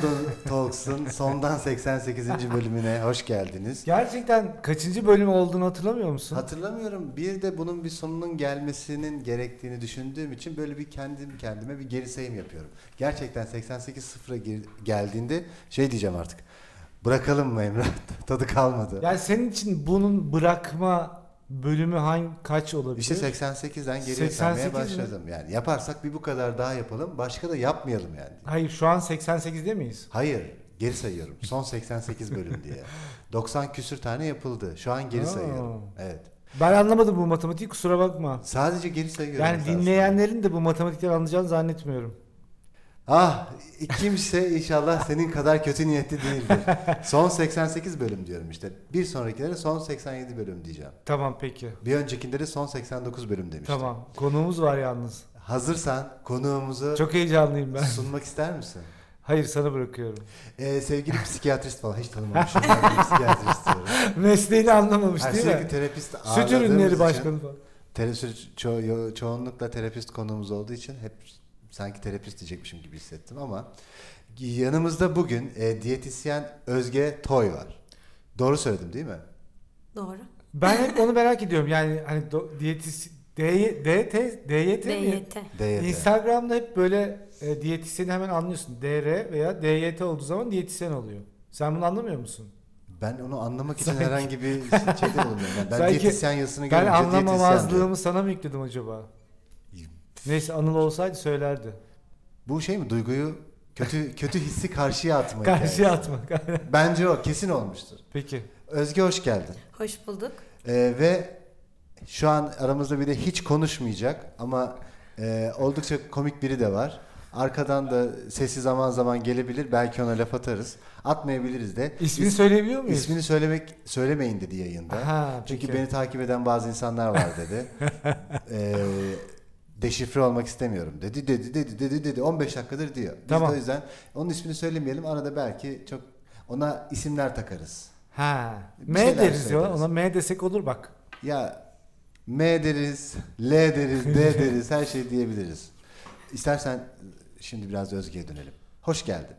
Ve Bando Talks'un sondan 88. bölümüne hoş geldiniz. Gerçekten kaçıncı bölüm olduğunu hatırlamıyor musun? Hatırlamıyorum. Bir de bunun bir sonunun gelmesinin gerektiğini düşündüğüm için böyle bir kendim kendime bir geri sayım yapıyorum. Gerçekten 88 sıfıra geldiğinde şey diyeceğim artık. Bırakalım mı Emrah? Tadı kalmadı. yani senin için bunun bırakma bölümü hangi kaç olabilir? İşte 88'den geriye 88 saymaya mi? başladım. Yani yaparsak bir bu kadar daha yapalım. Başka da yapmayalım yani. Hayır şu an 88'de miyiz? Hayır, geri sayıyorum. Son 88 bölüm diye. 90 küsür tane yapıldı. Şu an geri Aa. sayıyorum. Evet. Ben anlamadım bu matematiği kusura bakma. Sadece geri sayıyorum. Yani dinleyenlerin de bu matematikleri anlayacağını zannetmiyorum. Ah, kimse inşallah senin kadar kötü niyetli değildir. Son 88 bölüm diyorum işte. Bir sonrakilere son 87 bölüm diyeceğim. Tamam peki. Bir öncekinde de son 89 bölüm demiştim. Tamam. Konuğumuz var yalnız. Hazırsan konuğumuzu Çok heyecanlıyım ben. sunmak ister misin? Hayır sana bırakıyorum. Ee, sevgili psikiyatrist falan hiç tanımamışım. Bir psikiyatrist diyorum. Mesleğini anlamamış Ha, değil sürekli mi? terapist Süt ağırladığımız ürünleri için- başkanı falan. Tele- ço- yo- çoğunlukla terapist konuğumuz olduğu için hep sanki terapist diyecekmişim gibi hissettim ama yanımızda bugün e, diyetisyen Özge Toy var. Doğru söyledim değil mi? Doğru. Ben hep onu merak ediyorum. Yani hani do- diyetis DYT? DYT. DYT. Instagram'da hep böyle e, diyetisyeni hemen anlıyorsun. DR veya DYT olduğu zaman diyetisyen oluyor. Sen bunu anlamıyor musun? Ben onu anlamak için Sanki- herhangi bir şeyde bulunmuyorum. Yani ben Sanki diyetisyen yazısını Ben görünce diyetisyen diyorum. anlamamazlığımı sana mı yükledim acaba? Neyse Anıl olsaydı söylerdi. Bu şey mi? Duyguyu kötü kötü hissi karşıya atma Karşıya atmak. Bence o kesin olmuştur. Peki. Özge hoş geldin. Hoş bulduk. Ee, ve şu an aramızda bir de hiç konuşmayacak ama e, oldukça komik biri de var. Arkadan da sesi zaman zaman gelebilir. Belki ona laf atarız. Atmayabiliriz de. İsmini İs- söyleyebiliyor muyuz? İsmini söylemek söylemeyin dedi yayında. Ha, Çünkü peki. beni takip eden bazı insanlar var dedi. ee, deşifre olmak istemiyorum dedi dedi dedi dedi dedi 15 dakikadır diyor. Biz Tamam. de o yüzden onun ismini söylemeyelim. Arada belki çok ona isimler takarız. Ha. Bir M deriz ya. Ona M desek olur bak. Ya M deriz, L deriz, D deriz, her şey diyebiliriz. İstersen şimdi biraz Özge'ye dönelim. Hoş geldin.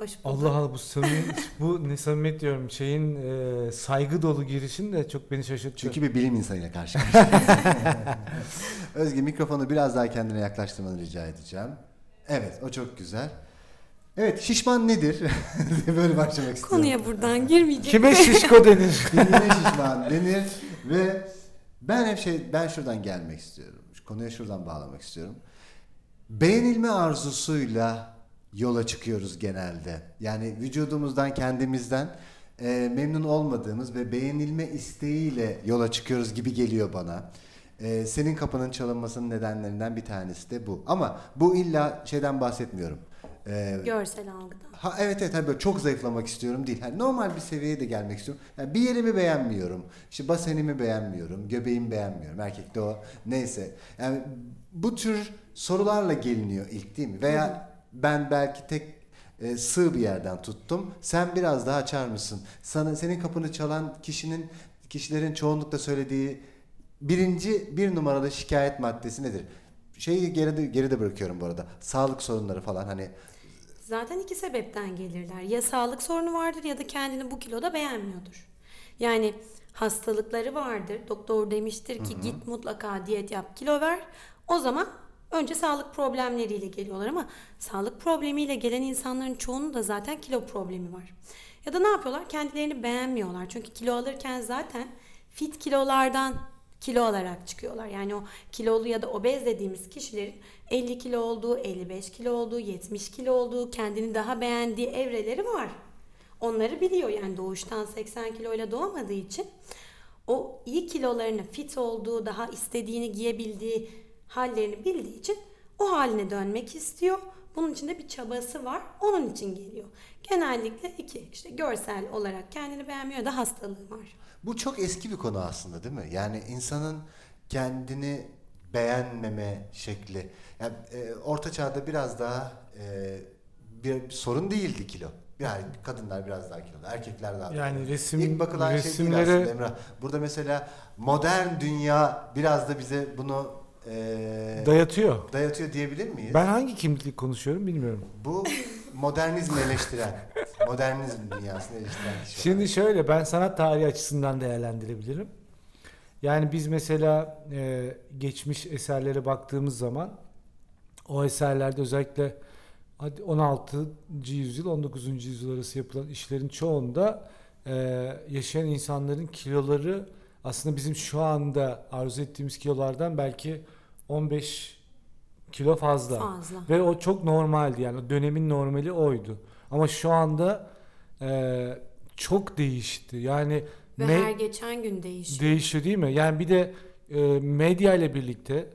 Hoş bulduk. Allah Allah bu samimiyet, bu ne samimiyet diyorum şeyin e, saygı dolu girişin de çok beni şaşırttı. Çünkü bir bilim insanıyla karşı. Özge mikrofonu biraz daha kendine yaklaştırmanı rica edeceğim. Evet, o çok güzel. Evet, şişman nedir? Böyle başlamak istiyorum. Konuya buradan girmeyecek. Kime şişko denir? Kendine şişman denir ve ben hep şey ben şuradan gelmek istiyorum. Konuya şuradan bağlamak istiyorum. Beğenilme arzusuyla yola çıkıyoruz genelde. Yani vücudumuzdan, kendimizden e, memnun olmadığımız ve beğenilme isteğiyle yola çıkıyoruz gibi geliyor bana. E, senin kapının çalınmasının nedenlerinden bir tanesi de bu. Ama bu illa şeyden bahsetmiyorum. E, Görsel algıda. Ha evet evet böyle çok zayıflamak istiyorum değil. Hani normal bir seviyeye de gelmek istiyorum. Yani bir yerimi beğenmiyorum. İşte basenimi beğenmiyorum. Göbeğimi beğenmiyorum. Erkekte o neyse. Yani bu tür sorularla geliniyor ilk değil mi? Veya ben belki tek e, sığ bir yerden tuttum. Sen biraz daha açar mısın? Sana senin kapını çalan kişinin kişilerin çoğunlukla söylediği birinci bir numaralı şikayet maddesi nedir? Şeyi geride geride bırakıyorum bu arada. Sağlık sorunları falan hani Zaten iki sebepten gelirler. Ya sağlık sorunu vardır ya da kendini bu kiloda beğenmiyordur. Yani hastalıkları vardır. Doktor demiştir ki git mutlaka diyet yap, kilo ver. O zaman önce sağlık problemleriyle geliyorlar ama sağlık problemiyle gelen insanların çoğunun da zaten kilo problemi var. Ya da ne yapıyorlar? Kendilerini beğenmiyorlar. Çünkü kilo alırken zaten fit kilolardan kilo alarak çıkıyorlar. Yani o kilolu ya da obez dediğimiz kişilerin 50 kilo olduğu, 55 kilo olduğu, 70 kilo olduğu, kendini daha beğendiği evreleri var. Onları biliyor yani doğuştan 80 kiloyla doğamadığı için o iyi kilolarını fit olduğu, daha istediğini giyebildiği hallerini bildiği için o haline dönmek istiyor. Bunun için de bir çabası var. Onun için geliyor. Genellikle iki işte görsel olarak kendini beğenmiyor da hastalığı var. Bu çok eski bir konu aslında değil mi? Yani insanın kendini beğenmeme şekli. Yani, e, orta çağda biraz daha e, bir, bir sorun değildi kilo. Yani kadınlar biraz daha kilolu, erkekler daha Yani kilolu. resim- İlk bakılan şey resimleri- değil aslında Emrah. Burada mesela modern dünya biraz da bize bunu e, Dayatıyor. dayatıyor diyebilir miyiz? Ben hangi kimlikle konuşuyorum bilmiyorum. Bu modernizmi eleştiren, modernizm dünyasını eleştiren kişi. Şimdi şöyle ben sanat tarihi açısından değerlendirebilirim. Yani biz mesela e, geçmiş eserlere baktığımız zaman o eserlerde özellikle hadi 16. yüzyıl 19. yüzyıl arası yapılan işlerin çoğunda e, yaşayan insanların kiloları aslında bizim şu anda arzu ettiğimiz kilolardan belki 15 kilo fazla. Fazla. Ve o çok normaldi yani o dönemin normali oydu. Ama şu anda e, çok değişti. Yani Ve me- her geçen gün değişiyor. değişiyor değil mi? Yani bir de e, medya ile birlikte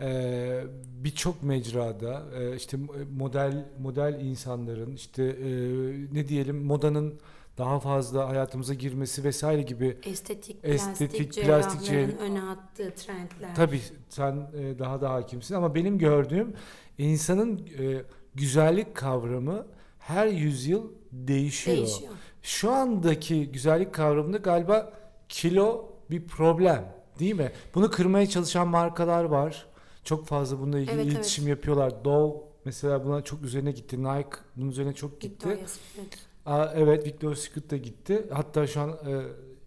e, birçok mecrada e, işte model model insanların işte e, ne diyelim modanın daha fazla hayatımıza girmesi vesaire gibi Estetik, Estetik, plastik, plastik cerrahların cerrah- öne attığı trendler. Tabii sen e, daha da hakimsin ama benim gördüğüm insanın e, güzellik kavramı her yüzyıl değişiyor. Değişiyor. Şu andaki güzellik kavramında galiba kilo bir problem değil mi? Bunu kırmaya çalışan markalar var. Çok fazla bununla ilgili Evet, iletişim yapıyorlar. Dove mesela buna çok üzerine gitti. Nike bunun üzerine çok gitti. Victoria's Secret. Aa, evet Victoria's Secret da gitti. Hatta şu an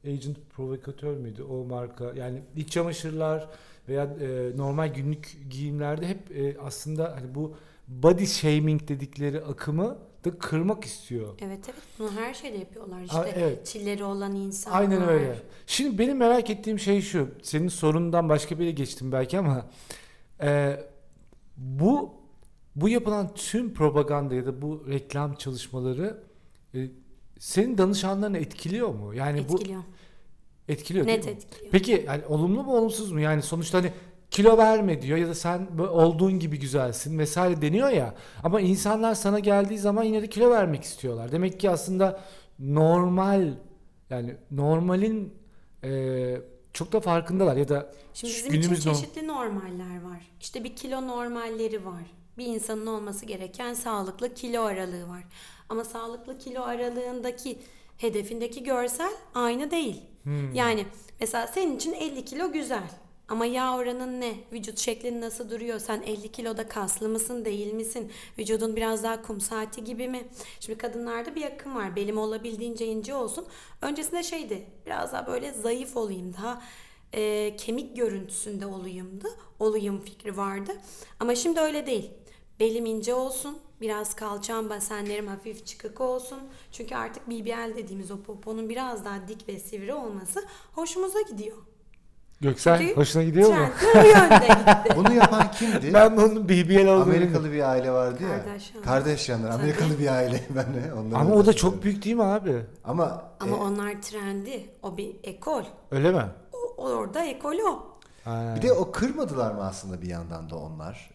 e, Agent Provokatör müydü o marka? Yani iç çamaşırlar veya e, normal günlük giyimlerde hep e, aslında hani bu body shaming dedikleri akımı da kırmak istiyor. Evet evet bunu her şeyde yapıyorlar işte. Aa, evet. Çilleri olan insanlar. Aynen öyle. Şimdi benim merak ettiğim şey şu. Senin sorundan başka bir yere geçtim belki ama e, bu bu yapılan tüm propaganda ya da bu reklam çalışmaları e, senin danışanlarını etkiliyor mu? Yani Etkiliyor. bu etkiliyor Net değil mi? etkiliyor. Peki yani olumlu mu olumsuz mu? Yani sonuçta hani kilo verme diyor ya da sen olduğun gibi güzelsin vesaire deniyor ya. Ama insanlar sana geldiği zaman yine de kilo vermek istiyorlar. Demek ki aslında normal yani normalin e, çok da farkındalar ya da Şimdi bizim için günümüz norm- çeşitli normaller var. İşte bir kilo normalleri var. Bir insanın olması gereken sağlıklı kilo aralığı var. Ama sağlıklı kilo aralığındaki hedefindeki görsel aynı değil. Hmm. Yani mesela senin için 50 kilo güzel. Ama yağ oranın ne? Vücut şeklin nasıl duruyor? Sen 50 kiloda kaslı mısın, değil misin? Vücudun biraz daha kum saati gibi mi? Şimdi kadınlarda bir akım var. Belim olabildiğince ince olsun. Öncesinde şeydi, biraz daha böyle zayıf olayım, daha e, kemik görüntüsünde olayımdı. Olayım fikri vardı. Ama şimdi öyle değil. Belim ince olsun, biraz kalçam basenlerim hafif çıkık olsun. Çünkü artık BBL dediğimiz o poponun biraz daha dik ve sivri olması hoşumuza gidiyor. Göksel Çünkü hoşuna gidiyor mu? trend bu yönde gitti. Bunu yapan kimdi? Ben onun BBL olduğunu Amerikalı bir aile vardı ya. Kardashian. Kardashianlar. Amerikalı bir aile. Ben de onları Ama o da çok büyük değil mi abi? Ama, Ama e, onlar trendi. O bir ekol. Öyle mi? O, orada ekol o. Ha. bir de o kırmadılar mı aslında bir yandan da onlar?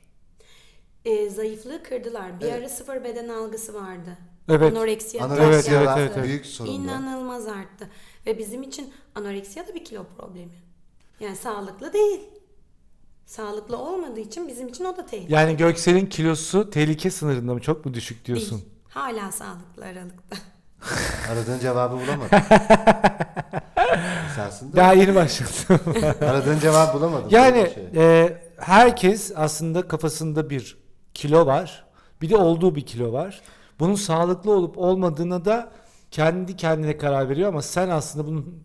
E, zayıflığı kırdılar. Bir Evet. ara sıfır beden algısı vardı. Evet. Anoreksiya Anoreksiya Evet, evet, evet, evet. büyük sorundu. İnanılmaz arttı. Ve bizim için anoreksiya da bir kilo problemi. Yani sağlıklı değil. Sağlıklı olmadığı için bizim için o da tehlike. Yani Göksel'in kilosu tehlike sınırında mı? Çok mu düşük diyorsun? Değil. Hala sağlıklı aralıkta. Aradığın cevabı. Esasında Daha yeni başladım. aradığın cevabı bulamadın. yani şey. e, herkes aslında kafasında bir kilo var. Bir de olduğu bir kilo var. Bunun sağlıklı olup olmadığına da kendi kendine karar veriyor ama sen aslında bunun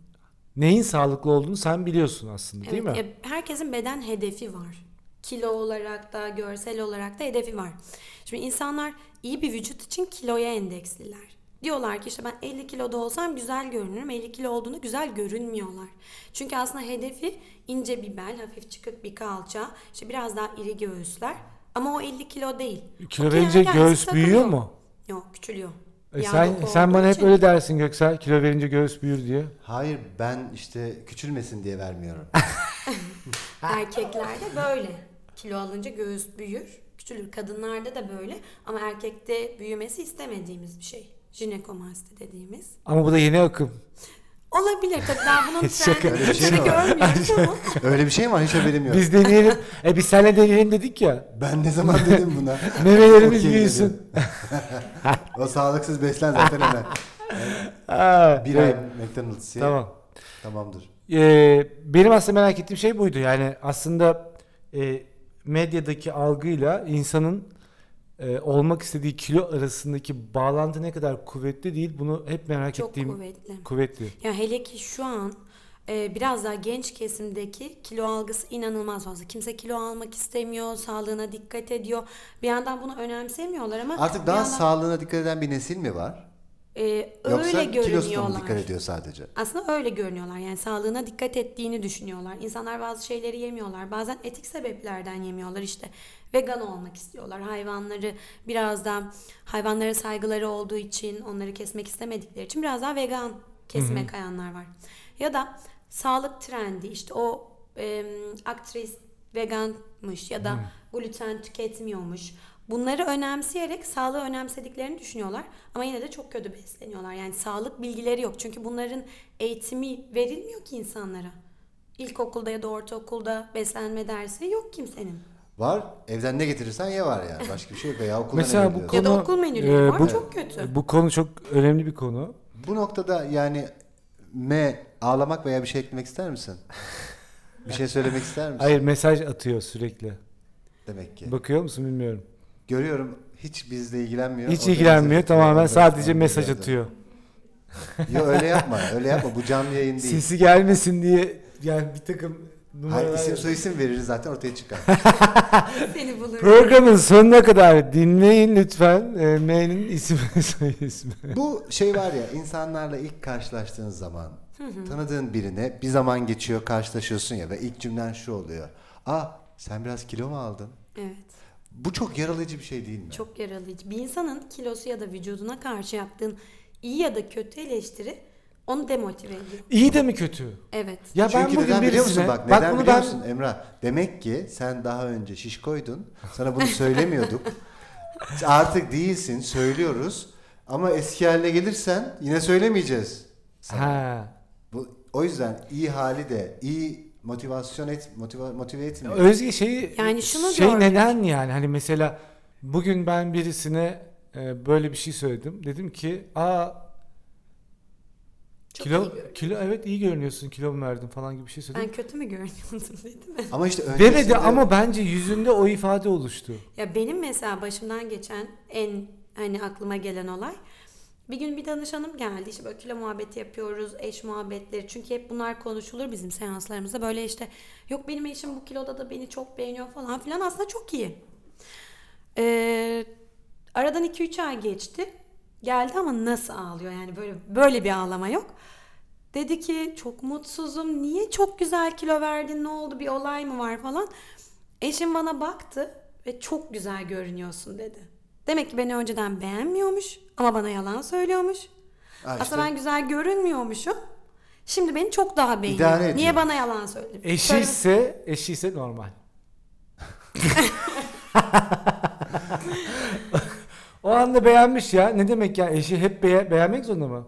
neyin sağlıklı olduğunu sen biliyorsun aslında değil mi? Evet, ya herkesin beden hedefi var. Kilo olarak da, görsel olarak da hedefi var. Şimdi insanlar iyi bir vücut için kiloya endeksliler. Diyorlar ki işte ben 50 kiloda olsam güzel görünürüm. 50 kilo olduğunda güzel görünmüyorlar. Çünkü aslında hedefi ince bir bel, hafif çıkık bir kalça, işte biraz daha iri göğüsler. Ama o 50 kilo değil. Kilo verince göğüs büyüyor mu? Yok, küçülüyor. E Yağ sen doku sen olduğu bana hep için. öyle dersin Göksel. Kilo verince göğüs büyür diye. Hayır ben işte küçülmesin diye vermiyorum. Erkeklerde böyle. Kilo alınca göğüs büyür, küçülür. Kadınlarda da böyle ama erkekte büyümesi istemediğimiz bir şey. Jinekomasti dediğimiz. Ama bu da yeni akım. Olabilir tabii ben bunun trendini Öyle bir şey mi var? ama Öyle bir şey mi var? Hiç haberim yok. Biz deneyelim. e biz seninle deneyelim dedik ya. Ben ne zaman dedim buna? Memelerimiz Okey büyüsün. dedim. o sağlıksız beslen zaten hemen. Aa, Bir evet, ay McDonald's ye. Tamam. Tamamdır. Ee, benim aslında merak ettiğim şey buydu. Yani aslında e, medyadaki algıyla insanın e, olmak istediği kilo arasındaki bağlantı ne kadar kuvvetli değil bunu hep merak Çok ettiğim kuvvetli. kuvvetli. Ya hele ki şu an e, biraz daha genç kesimdeki kilo algısı inanılmaz fazla. Kimse kilo almak istemiyor, sağlığına dikkat ediyor. Bir yandan bunu önemsemiyorlar ama Artık daha yandan, sağlığına dikkat eden bir nesil mi var? e, Yoksa öyle görünüyorlar. dikkat ediyor sadece? Aslında öyle görünüyorlar. Yani sağlığına dikkat ettiğini düşünüyorlar. İnsanlar bazı şeyleri yemiyorlar. Bazen etik sebeplerden yemiyorlar. İşte vegan olmak istiyorlar. Hayvanları biraz da hayvanlara saygıları olduğu için, onları kesmek istemedikleri için biraz daha vegan kesime kayanlar var. Ya da sağlık trendi işte o em, aktris veganmış ya da gluten tüketmiyormuş. Bunları önemseyerek sağlığı önemsediklerini düşünüyorlar ama yine de çok kötü besleniyorlar. Yani sağlık bilgileri yok. Çünkü bunların eğitimi verilmiyor ki insanlara. İlkokulda ya da ortaokulda beslenme dersi yok kimsenin. Var. Evden ne getirirsen ye var yani. Başka bir şey yok. Veya okulda Mesela ne bu veriyorsun? Ya da Konu- okul menüleri e, var bu- çok kötü. Bu konu çok önemli bir konu. Bu noktada yani M ağlamak veya bir şey eklemek ister misin? Bir şey söylemek ister misin? Hayır mesaj atıyor sürekli. Demek ki. Bakıyor musun bilmiyorum. Görüyorum hiç bizle ilgilenmiyor. Hiç ilgilenmiyor atıyor. tamamen sadece mesaj atıyor. Yo öyle yapma. Öyle yapma. Bu canlı yayın değil. Sesi gelmesin diye yani bir takım Hayır isim soy isim veririz zaten ortaya çıkar. Seni bulur. Programın sonuna kadar dinleyin lütfen. E, M'nin ismi soy ismi. Bu şey var ya insanlarla ilk karşılaştığın zaman tanıdığın birine bir zaman geçiyor karşılaşıyorsun ya ve ilk cümlen şu oluyor. Aa sen biraz kilo mu aldın? Evet. Bu çok yaralayıcı bir şey değil mi? Çok yaralayıcı. Bir insanın kilosu ya da vücuduna karşı yaptığın iyi ya da kötü eleştiri onu demotive ediyor. İyi de mi kötü? Evet. Ya ben Çünkü bugün neden biliyor musun? birisine Bak neden bunu biliyor ben musun Emrah? Demek ki sen daha önce şişkoydun. Sana bunu söylemiyorduk. Artık değilsin söylüyoruz. Ama eski haline gelirsen yine söylemeyeceğiz. sana. ha. Bu, o yüzden iyi hali de iyi motivasyon et motive, motive etmiyor. Özge şeyi Yani şunu şey gördük. neden yani hani mesela bugün ben birisine e, böyle bir şey söyledim. Dedim ki aa Çok kilo iyi görünüyor. kilo evet iyi görünüyorsun kilo mu verdin falan gibi bir şey söyledim. Ben kötü mü görünüyordum dedi mi? Ama işte öncesinde... Demedi ama bence yüzünde o ifade oluştu. Ya benim mesela başımdan geçen en hani aklıma gelen olay bir gün bir danışanım geldi işte böyle kilo muhabbeti yapıyoruz eş muhabbetleri çünkü hep bunlar konuşulur bizim seanslarımızda böyle işte yok benim eşim bu kiloda da beni çok beğeniyor falan filan aslında çok iyi. Ee, aradan 2-3 ay geçti geldi ama nasıl ağlıyor yani böyle böyle bir ağlama yok. Dedi ki çok mutsuzum niye çok güzel kilo verdin ne oldu bir olay mı var falan. Eşim bana baktı ve çok güzel görünüyorsun dedi. Demek ki beni önceden beğenmiyormuş ama bana yalan söylüyormuş. Ha işte. Aslında ben güzel görünmüyormuşum. Şimdi beni çok daha beğeniyor. İdare ediyor. Niye bana yalan söyledi? Eşi Söyle- ise eşi ise normal. o anda beğenmiş ya. Ne demek ya? Eşi hep beye- beğenmek zorunda mı?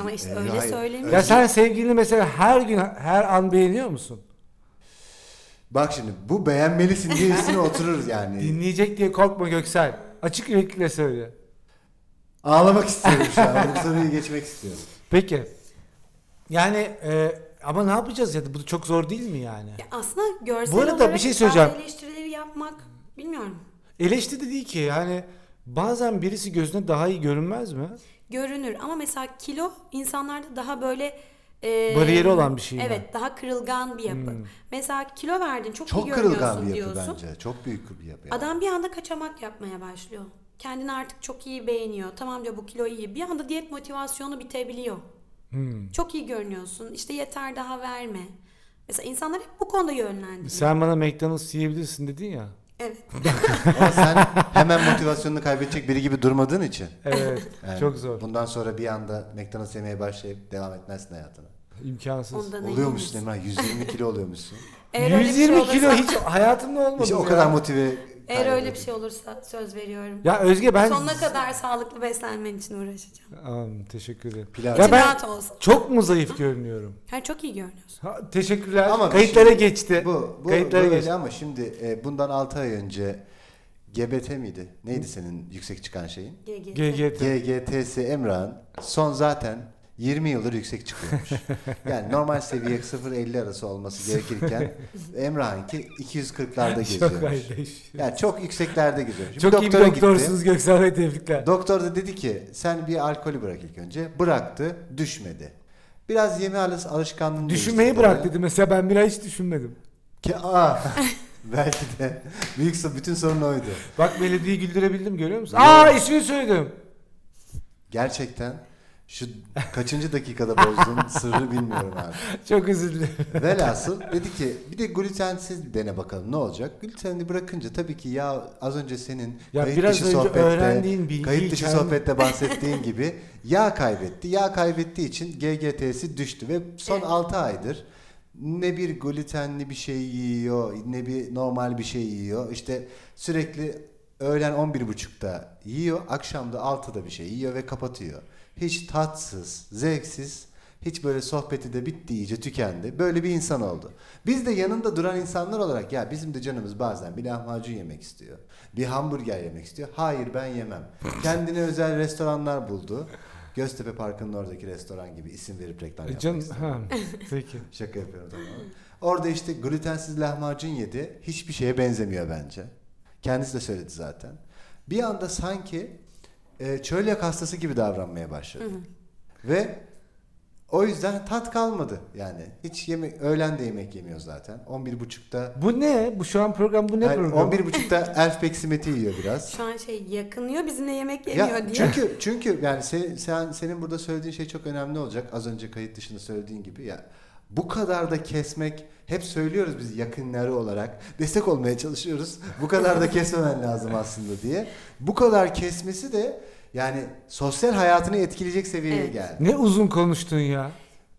Ama işte Ee, öyle hayır. söylemiyor. Ya sen sevgilini mesela her gün her an beğeniyor musun? Bak şimdi bu beğenmelisin diye üstüne oturur yani. Dinleyecek diye korkma Göksel. Açık yürekliyle söyle. Ağlamak istiyorum şu an. Bu soruyu geçmek istiyorum. Peki. Yani e, ama ne yapacağız ya? Bu çok zor değil mi yani? Ya aslında görsel Bu arada olarak bir şey bazı söyleyeceğim. eleştirileri yapmak bilmiyorum. Eleştiri de değil ki yani bazen birisi gözüne daha iyi görünmez mi? Görünür ama mesela kilo insanlarda daha böyle e, Bariyeri olan bir şey? Evet daha kırılgan bir yapı. Hmm. Mesela kilo verdin çok, iyi Çok görünüyorsun kırılgan bir yapı diyorsun. bence. Çok büyük bir yapı. yani. Adam bir anda kaçamak yapmaya başlıyor. Kendini artık çok iyi beğeniyor. Tamam diyor bu kilo iyi. Bir anda diyet motivasyonu bitebiliyor. Hmm. Çok iyi görünüyorsun. İşte yeter daha verme. Mesela insanlar hep bu konuda yönlendiriyor. Sen bana McDonald's yiyebilirsin dedin ya. Evet. Ama sen hemen motivasyonunu kaybedecek biri gibi durmadığın için. Evet. Yani çok zor. Bundan sonra bir anda McDonald's yemeye başlayıp devam etmezsin hayatına. İmkansız. Ondan Oluyormuşsun? Emrah. 120 kilo oluyormuşsun. Eğer öyle bir şey 120 kilo hiç hayatımda olmadı. İşte o kadar motive Eğer öyle bir şey olursa söz veriyorum. Ya Özge ben Sonuna kadar sağlıklı beslenmen için uğraşacağım. Aman, teşekkür ederim. Pilav. Ya İçin ben rahat olsun. çok mu zayıf görünüyorum? Hayır çok iyi görünüyorsun. Ha, teşekkürler. Ama Kayıtlara şimdi geçti. Bu, bu, Kayıtlara bu geçti. ama şimdi e, bundan 6 ay önce GBT miydi? Neydi senin yüksek çıkan şeyin? GGT. GGT. GGT'si Emrah'ın son zaten 20 yıldır yüksek çıkıyormuş. yani normal seviye 0-50 arası olması gerekirken Emrah'ınki 240'larda Çok geziyormuş. kardeş. Yani çok yükseklerde geziyormuş. Çok iyi bir doktorsunuz Göksel Bey tebrikler. Doktor da dedi ki sen bir alkolü bırak ilk önce. Bıraktı, düşmedi. Biraz yeme alış alışkanlığını Düşünmeyi bırak dedi. Mesela ben bir ay hiç düşünmedim. Ki, aa, belki de büyük bütün sorun oydu. Bak belediyeyi güldürebildim görüyor musun? Aa ismini söyledim. Gerçekten şu kaçıncı dakikada bozdum sırrı bilmiyorum abi. Çok özür dilerim. Velhasıl dedi ki bir de glutensiz dene bakalım ne olacak. Gluteni bırakınca tabii ki ya az önce senin Ya kayıt biraz dışı önce sohbette, öğrendiğin kayıt dışı kendi- sohbette bahsettiğin gibi yağ kaybetti. Yağ kaybettiği için GGT'si düştü ve son Evet. 6 aydır ne bir glutenli bir şey yiyor ne bir normal bir şey yiyor. İşte sürekli öğlen 11.30'da yiyor, akşam da 6'da bir şey yiyor ve kapatıyor. Hiç tatsız, zevksiz, hiç böyle sohbeti de bitti iyice tükendi. Böyle bir insan oldu. Biz de yanında duran insanlar olarak ya bizim de canımız bazen bir lahmacun yemek istiyor. Bir hamburger yemek istiyor. Hayır ben yemem. Kendine özel restoranlar buldu. Göztepe Parkı'nın oradaki restoran gibi isim verip reklam E yapmak ha peki. Şaka yapıyorum tamam. Orada işte glutensiz lahmacun yedi. Hiçbir şeye benzemiyor bence. Kendisi de söyledi zaten. Bir anda sanki e, çölyak hastası gibi davranmaya başladı. Ve o yüzden tat kalmadı yani. Hiç yemek öğlen de yemek yemiyor zaten. 11.30'da Bu ne? Bu şu an program bu ne Hayır, program? 11.30'da elf peksimeti yiyor biraz. Şu an şey yakınıyor bizimle yemek yemiyor Ya diye. çünkü çünkü yani sen, sen senin burada söylediğin şey çok önemli olacak. Az önce kayıt dışında söylediğin gibi ya bu kadar da kesmek hep söylüyoruz biz yakınları olarak destek olmaya çalışıyoruz. Bu kadar da kesmemen lazım aslında diye. Bu kadar kesmesi de yani sosyal hayatını etkileyecek seviyeye Evet. geldi. Ne uzun konuştun ya.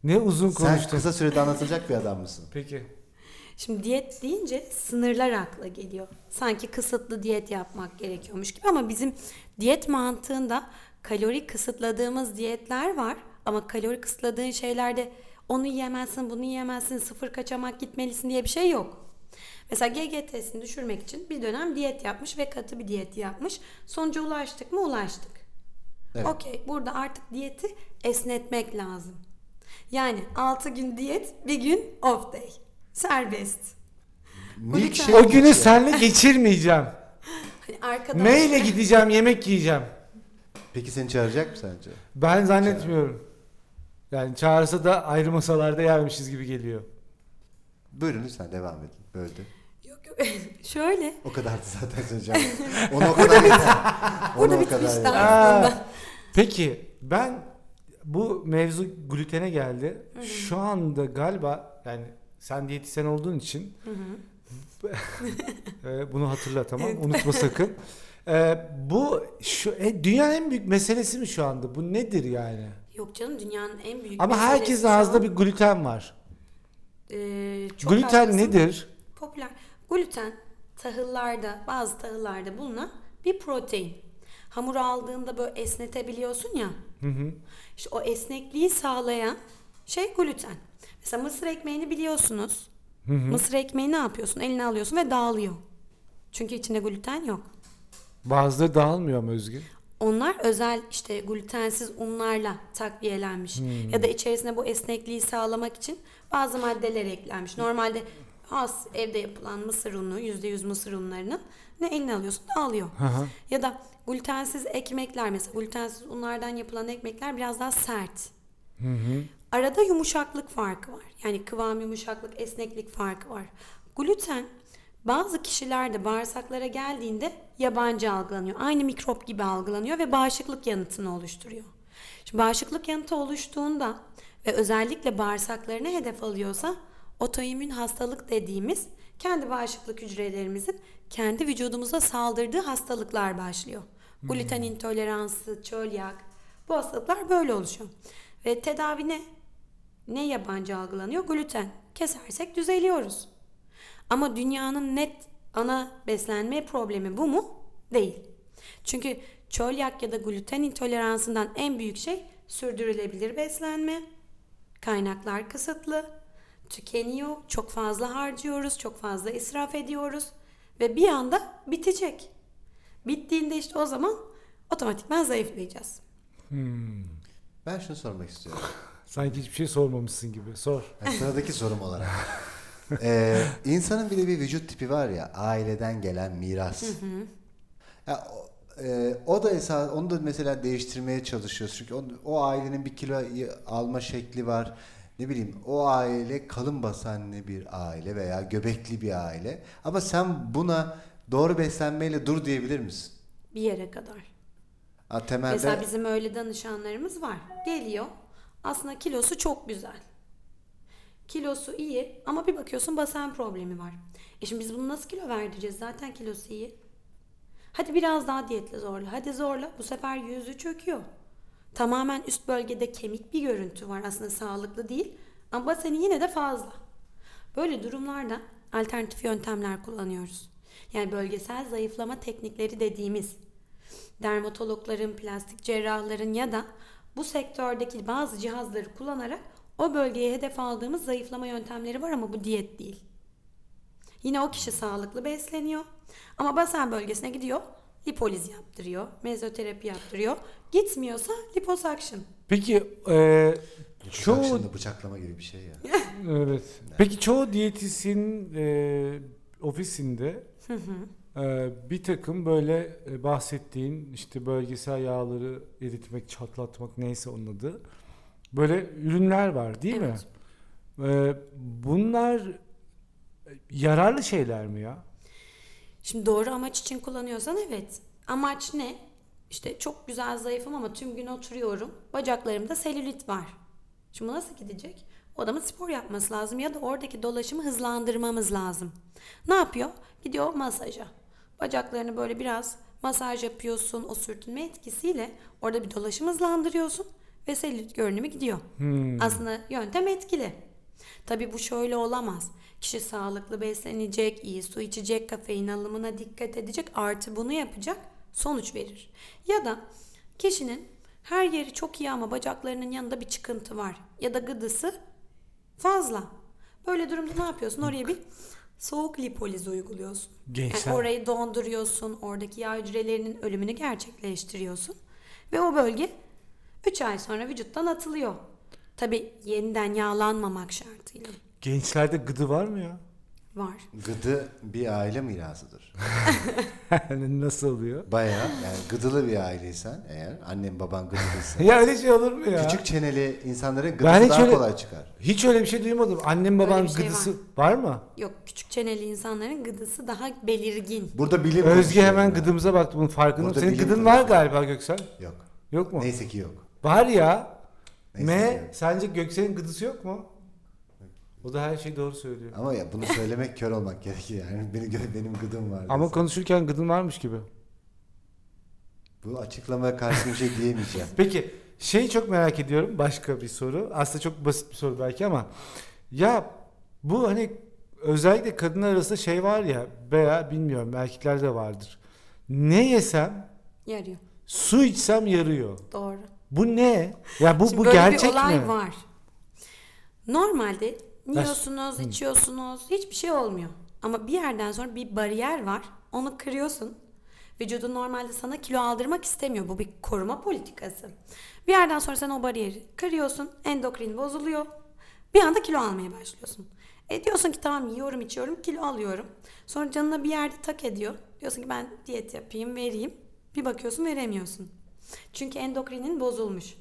Ne uzun Sen konuştun. kısa sürede anlatılacak bir adam mısın? Peki. Şimdi diyet deyince sınırlar akla geliyor. Sanki kısıtlı diyet yapmak gerekiyormuş gibi ama bizim diyet mantığında kalori kısıtladığımız diyetler var. Ama kalori kısıtladığın şeylerde onu yiyemezsin, bunu yiyemezsin, sıfır kaçamak gitmelisin diye bir şey yok. Mesela GGT'sini düşürmek için bir dönem diyet yapmış ve katı bir diyet yapmış. Sonuca ulaştık mı? Ulaştık. Evet. Okey. Burada artık diyeti esnetmek lazım. Yani 6 gün diyet, bir gün off day. Serbest. Milkshake O günü senle geçirmeyeceğim. Hani arkadaş... Neyle gideceğim yemek yiyeceğim. Peki seni çağıracak mı sence? Ben zannetmiyorum. Yani çağırsa da ayrı masalarda yermişiz gibi geliyor. Buyurun lütfen devam edin. Böldü. Yok yok. Şöyle. O kadardı zaten söyleyeceğim. Ona o kadar yeter. Ona Burada o kadar bitmişti yeter. aslında. Aa, Peki ben bu mevzu glutene geldi. Şu anda galiba yani sen diyetisyen olduğun için e, bunu hatırla tamam unutma sakın. E, bu şu e, dünyanın en büyük meselesi mi şu anda? Bu nedir yani? Yok canım dünyanın en büyük Ama meselesi herkesin şu an, ağzında bir gluten var. e, çok gluten haklısın. nedir? Popüler. Gluten tahıllarda, bazı tahıllarda bulunan bir protein. Hamuru aldığında böyle esnetebiliyorsun ya. İşte o esnekliği sağlayan şey gluten. Mesela mısır ekmeğini biliyorsunuz. Mısır ekmeği ne yapıyorsun? Eline alıyorsun ve dağılıyor. Çünkü içinde gluten yok. Bazıları dağılmıyor mu Özgür? Onlar özel işte glutensiz unlarla takviyelenmiş. Ya da içerisine bu esnekliği sağlamak için bazı maddeler eklenmiş. Normalde has evde yapılan mısır unu, %100 mısır unlarının ne eline alıyorsun dağılıyor. hı. Ya da glutensiz ekmekler mesela glutensiz unlardan yapılan ekmekler biraz daha sert. Arada yumuşaklık farkı var. Yani kıvam yumuşaklık, esneklik farkı var. Gluten bazı kişilerde bağırsaklara geldiğinde yabancı algılanıyor. Aynı mikrop gibi algılanıyor ve bağışıklık yanıtını oluşturuyor. Şimdi bağışıklık yanıtı oluştuğunda ve özellikle bağırsaklarını hedef alıyorsa otoimmün hastalık dediğimiz kendi bağışıklık hücrelerimizin kendi vücudumuza saldırdığı hastalıklar başlıyor. Gluten intoleransı, çölyak bu hastalıklar böyle oluşuyor. Ve tedavi ne? Ne yabancı algılanıyor? Gluten. Kesersek düzeliyoruz. Ama dünyanın net ana beslenme problemi bu mu? Değil. Çünkü çölyak ya da gluten intoleransından en büyük şey sürdürülebilir beslenme. Kaynaklar kısıtlı. Tükeniyor. Çok fazla harcıyoruz. Çok fazla israf ediyoruz. Ve bir anda bitecek. Bittiğinde işte o zaman otomatikman zayıflayacağız. Ben şunu sormak istiyorum. Sanki hiçbir şey sormamışsın gibi. Sor. Yani sıradaki sorum olarak. Ee, insanın bir de bir vücut tipi var ya aileden gelen miras. Ya, o, e, o da esas onu da mesela değiştirmeye çalışıyoruz. Çünkü o, o ailenin bir kilo alma şekli var. Ne bileyim o aile kalın basenli bir aile veya göbekli bir aile. Ama sen buna doğru beslenmeyle dur diyebilir misin? Bir yere kadar. Ha, temelde Mesela bizim öyle danışanlarımız var. Geliyor. Aslında kilosu çok güzel. Kilosu iyi ama bir bakıyorsun basen problemi var. E şimdi biz bunu nasıl kilo verdireceğiz? Zaten kilosu iyi. Hadi biraz daha diyetle zorla. Hadi zorla. Bu sefer yüzü çöküyor. Tamamen üst bölgede kemik bir görüntü var. Aslında sağlıklı değil. Ama baseni yine de fazla. Böyle durumlarda alternatif yöntemler kullanıyoruz. Yani bölgesel zayıflama teknikleri dediğimiz dermatologların, plastik cerrahların ya da bu sektördeki bazı cihazları kullanarak o bölgeye hedef aldığımız zayıflama yöntemleri var ama bu diyet değil. Yine o kişi sağlıklı besleniyor ama basen bölgesine gidiyor, lipoliz yaptırıyor, mezoterapi yaptırıyor. Gitmiyorsa liposuction. Peki e, çoğu... bıçaklama gibi bir şey ya. evet. Peki çoğu diyetisyen e, ofisinde e, bir takım böyle e, bahsettiğin işte bölgesel yağları eritmek, çatlatmak neyse onun adı. Böyle ürünler var değil Evet. mi? E, bunlar yararlı şeyler mi ya? Şimdi doğru amaç için kullanıyorsan evet. Amaç ne? İşte çok güzel zayıfım ama tüm gün oturuyorum. Bacaklarımda selülit var. Şimdi nasıl gidecek? O adamın spor yapması lazım ya da oradaki dolaşımı hızlandırmamız lazım. Ne yapıyor? Gidiyor masaja. Bacaklarını böyle biraz masaj yapıyorsun. O sürtünme etkisiyle orada bir dolaşım hızlandırıyorsun ve selülit görünümü gidiyor. Aslında yöntem etkili. Tabii bu şöyle olamaz. Kişi sağlıklı beslenecek, iyi su içecek, kafein alımına dikkat edecek, artı bunu yapacak, sonuç verir. Ya da kişinin her yeri çok iyi ama bacaklarının yanında bir çıkıntı var ya da gıdısı fazla. Böyle durumda ne yapıyorsun? Oraya bir soğuk lipoliz uyguluyorsun. Gençler. Yani orayı donduruyorsun, oradaki yağ hücrelerinin ölümünü gerçekleştiriyorsun ve o bölge 3 ay sonra vücuttan atılıyor. Tabii yeniden yağlanmamak şartıyla Gençlerde gıdı var mı ya? var. Gıdı bir aile mirasıdır. Yani Nasıl oluyor? Bayağı yani gıdılı bir aileysen eğer annen baban gıdılıysa Ya öyle şey olur mu ya? küçük çeneli insanların gıdısı Ben hiç daha öyle- kolay çıkar. Hiç öyle bir şey duymadım. Annem babam şey gıdısı var. mı? Yok küçük çeneli insanların gıdısı daha belirgin. Burada bilim Özge hemen yani. gıdımıza baktı bunun farkında. Senin gıdın var galiba Göksel. Yok. Yok mu? Neyse ki yok. Var ya. Neyse M yok. sence Göksel'in gıdısı yok mu? O da her şeyi doğru söylüyor. Ama ya bunu söylemek kör olmak gerekir yani. Benim, benim gıdım var. Ama dese. konuşurken gıdın varmış gibi. Bu açıklamaya karşı bir şey diyemeyeceğim. Peki şeyi çok merak ediyorum. Başka bir soru. Aslında çok basit bir soru belki ama ya bu hani özellikle kadınlar arasında şey var ya veya bilmiyorum erkeklerde de vardır. Ne yesem Yarıyor. su içsem yarıyor. Doğru. Bu ne? Ya bu Şimdi bu böyle gerçek bir olay mi? var. Normalde yiyorsunuz, içiyorsunuz, hiçbir şey olmuyor. Ama bir yerden sonra bir bariyer var. Onu kırıyorsun. Vücudun normalde sana kilo aldırmak istemiyor. Bu bir koruma politikası. Bir yerden sonra sen o bariyeri kırıyorsun. Endokrin bozuluyor. Bir anda kilo almaya başlıyorsun. E diyorsun ki tamam yiyorum içiyorum kilo alıyorum. Sonra canına bir yerde tak ediyor. Diyorsun ki ben diyet yapayım vereyim. Bir bakıyorsun veremiyorsun. Çünkü endokrinin bozulmuş.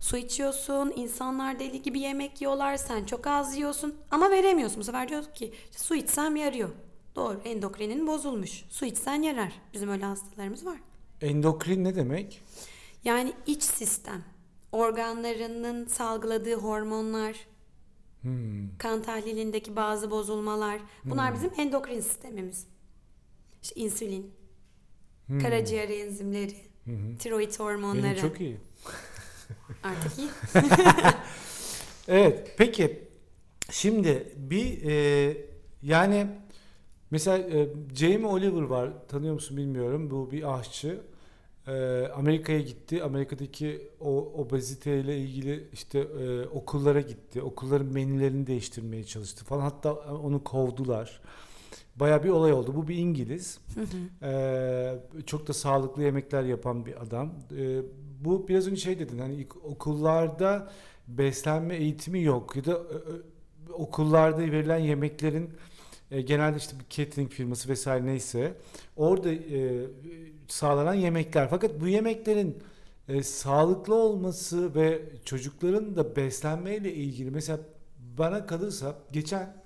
Su içiyorsun, insanlar deli gibi yemek yiyorlar, sen çok az yiyorsun ama veremiyorsun. Bu sefer diyorsun ki "İşte su içsem yarıyor. Doğru, endokrinin bozulmuş. Su içsen yarar. Bizim öyle hastalarımız var. Endokrin ne demek? Yani iç sistem, organlarının salgıladığı hormonlar, kan tahlilindeki bazı bozulmalar. Bunlar bizim endokrin sistemimiz. İşte insülin, karaciğer enzimleri, tiroid hormonları. Benim çok iyi. Artık iyi. Evet. Peki şimdi bir e, yani mesela e, Jamie Oliver var. Tanıyor musun bilmiyorum. Bu bir aşçı. E, Amerika'ya gitti. Amerika'daki o obeziteyle ilgili işte e, okullara gitti. Okulların menülerini değiştirmeye çalıştı falan. Hatta onu kovdular. Baya bir olay oldu. Bu bir İngiliz. Ee, çok da sağlıklı yemekler yapan bir adam. Ee, bu biraz önce şey dedin hani okullarda beslenme eğitimi yok ya da e, e, okullarda verilen yemeklerin e, genelde işte bir catering firması vesaire neyse orada e, sağlanan yemekler fakat bu yemeklerin e, sağlıklı olması ve çocukların da beslenmeyle ilgili mesela bana kalırsa geçen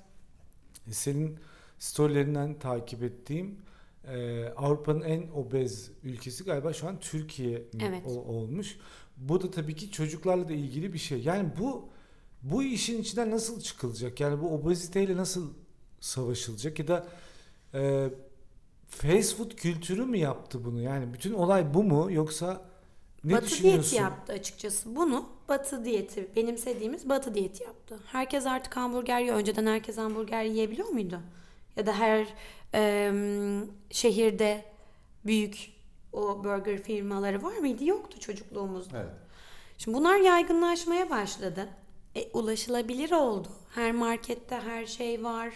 senin storylerinden takip ettiğim e, Avrupa'nın en obez ülkesi galiba şu an Türkiye Evet. o- olmuş. Bu da tabii ki çocuklarla da ilgili bir şey. Yani bu bu işin içinden nasıl çıkılacak? Yani bu obeziteyle nasıl savaşılacak ya da e, fast food kültürü mü yaptı bunu? Yani bütün olay bu mu yoksa ne batı düşünüyorsun? diyeti yaptı açıkçası. Bunu batı diyeti, benimsediğimiz batı diyeti yaptı. Herkes artık hamburger yiyor. Önceden herkes hamburger yiyebiliyor muydu? Ya da her em, şehirde büyük o burger firmaları var mıydı? Yoktu çocukluğumuzda. Evet. Şimdi bunlar yaygınlaşmaya başladı. E, ulaşılabilir oldu. Her markette her şey var.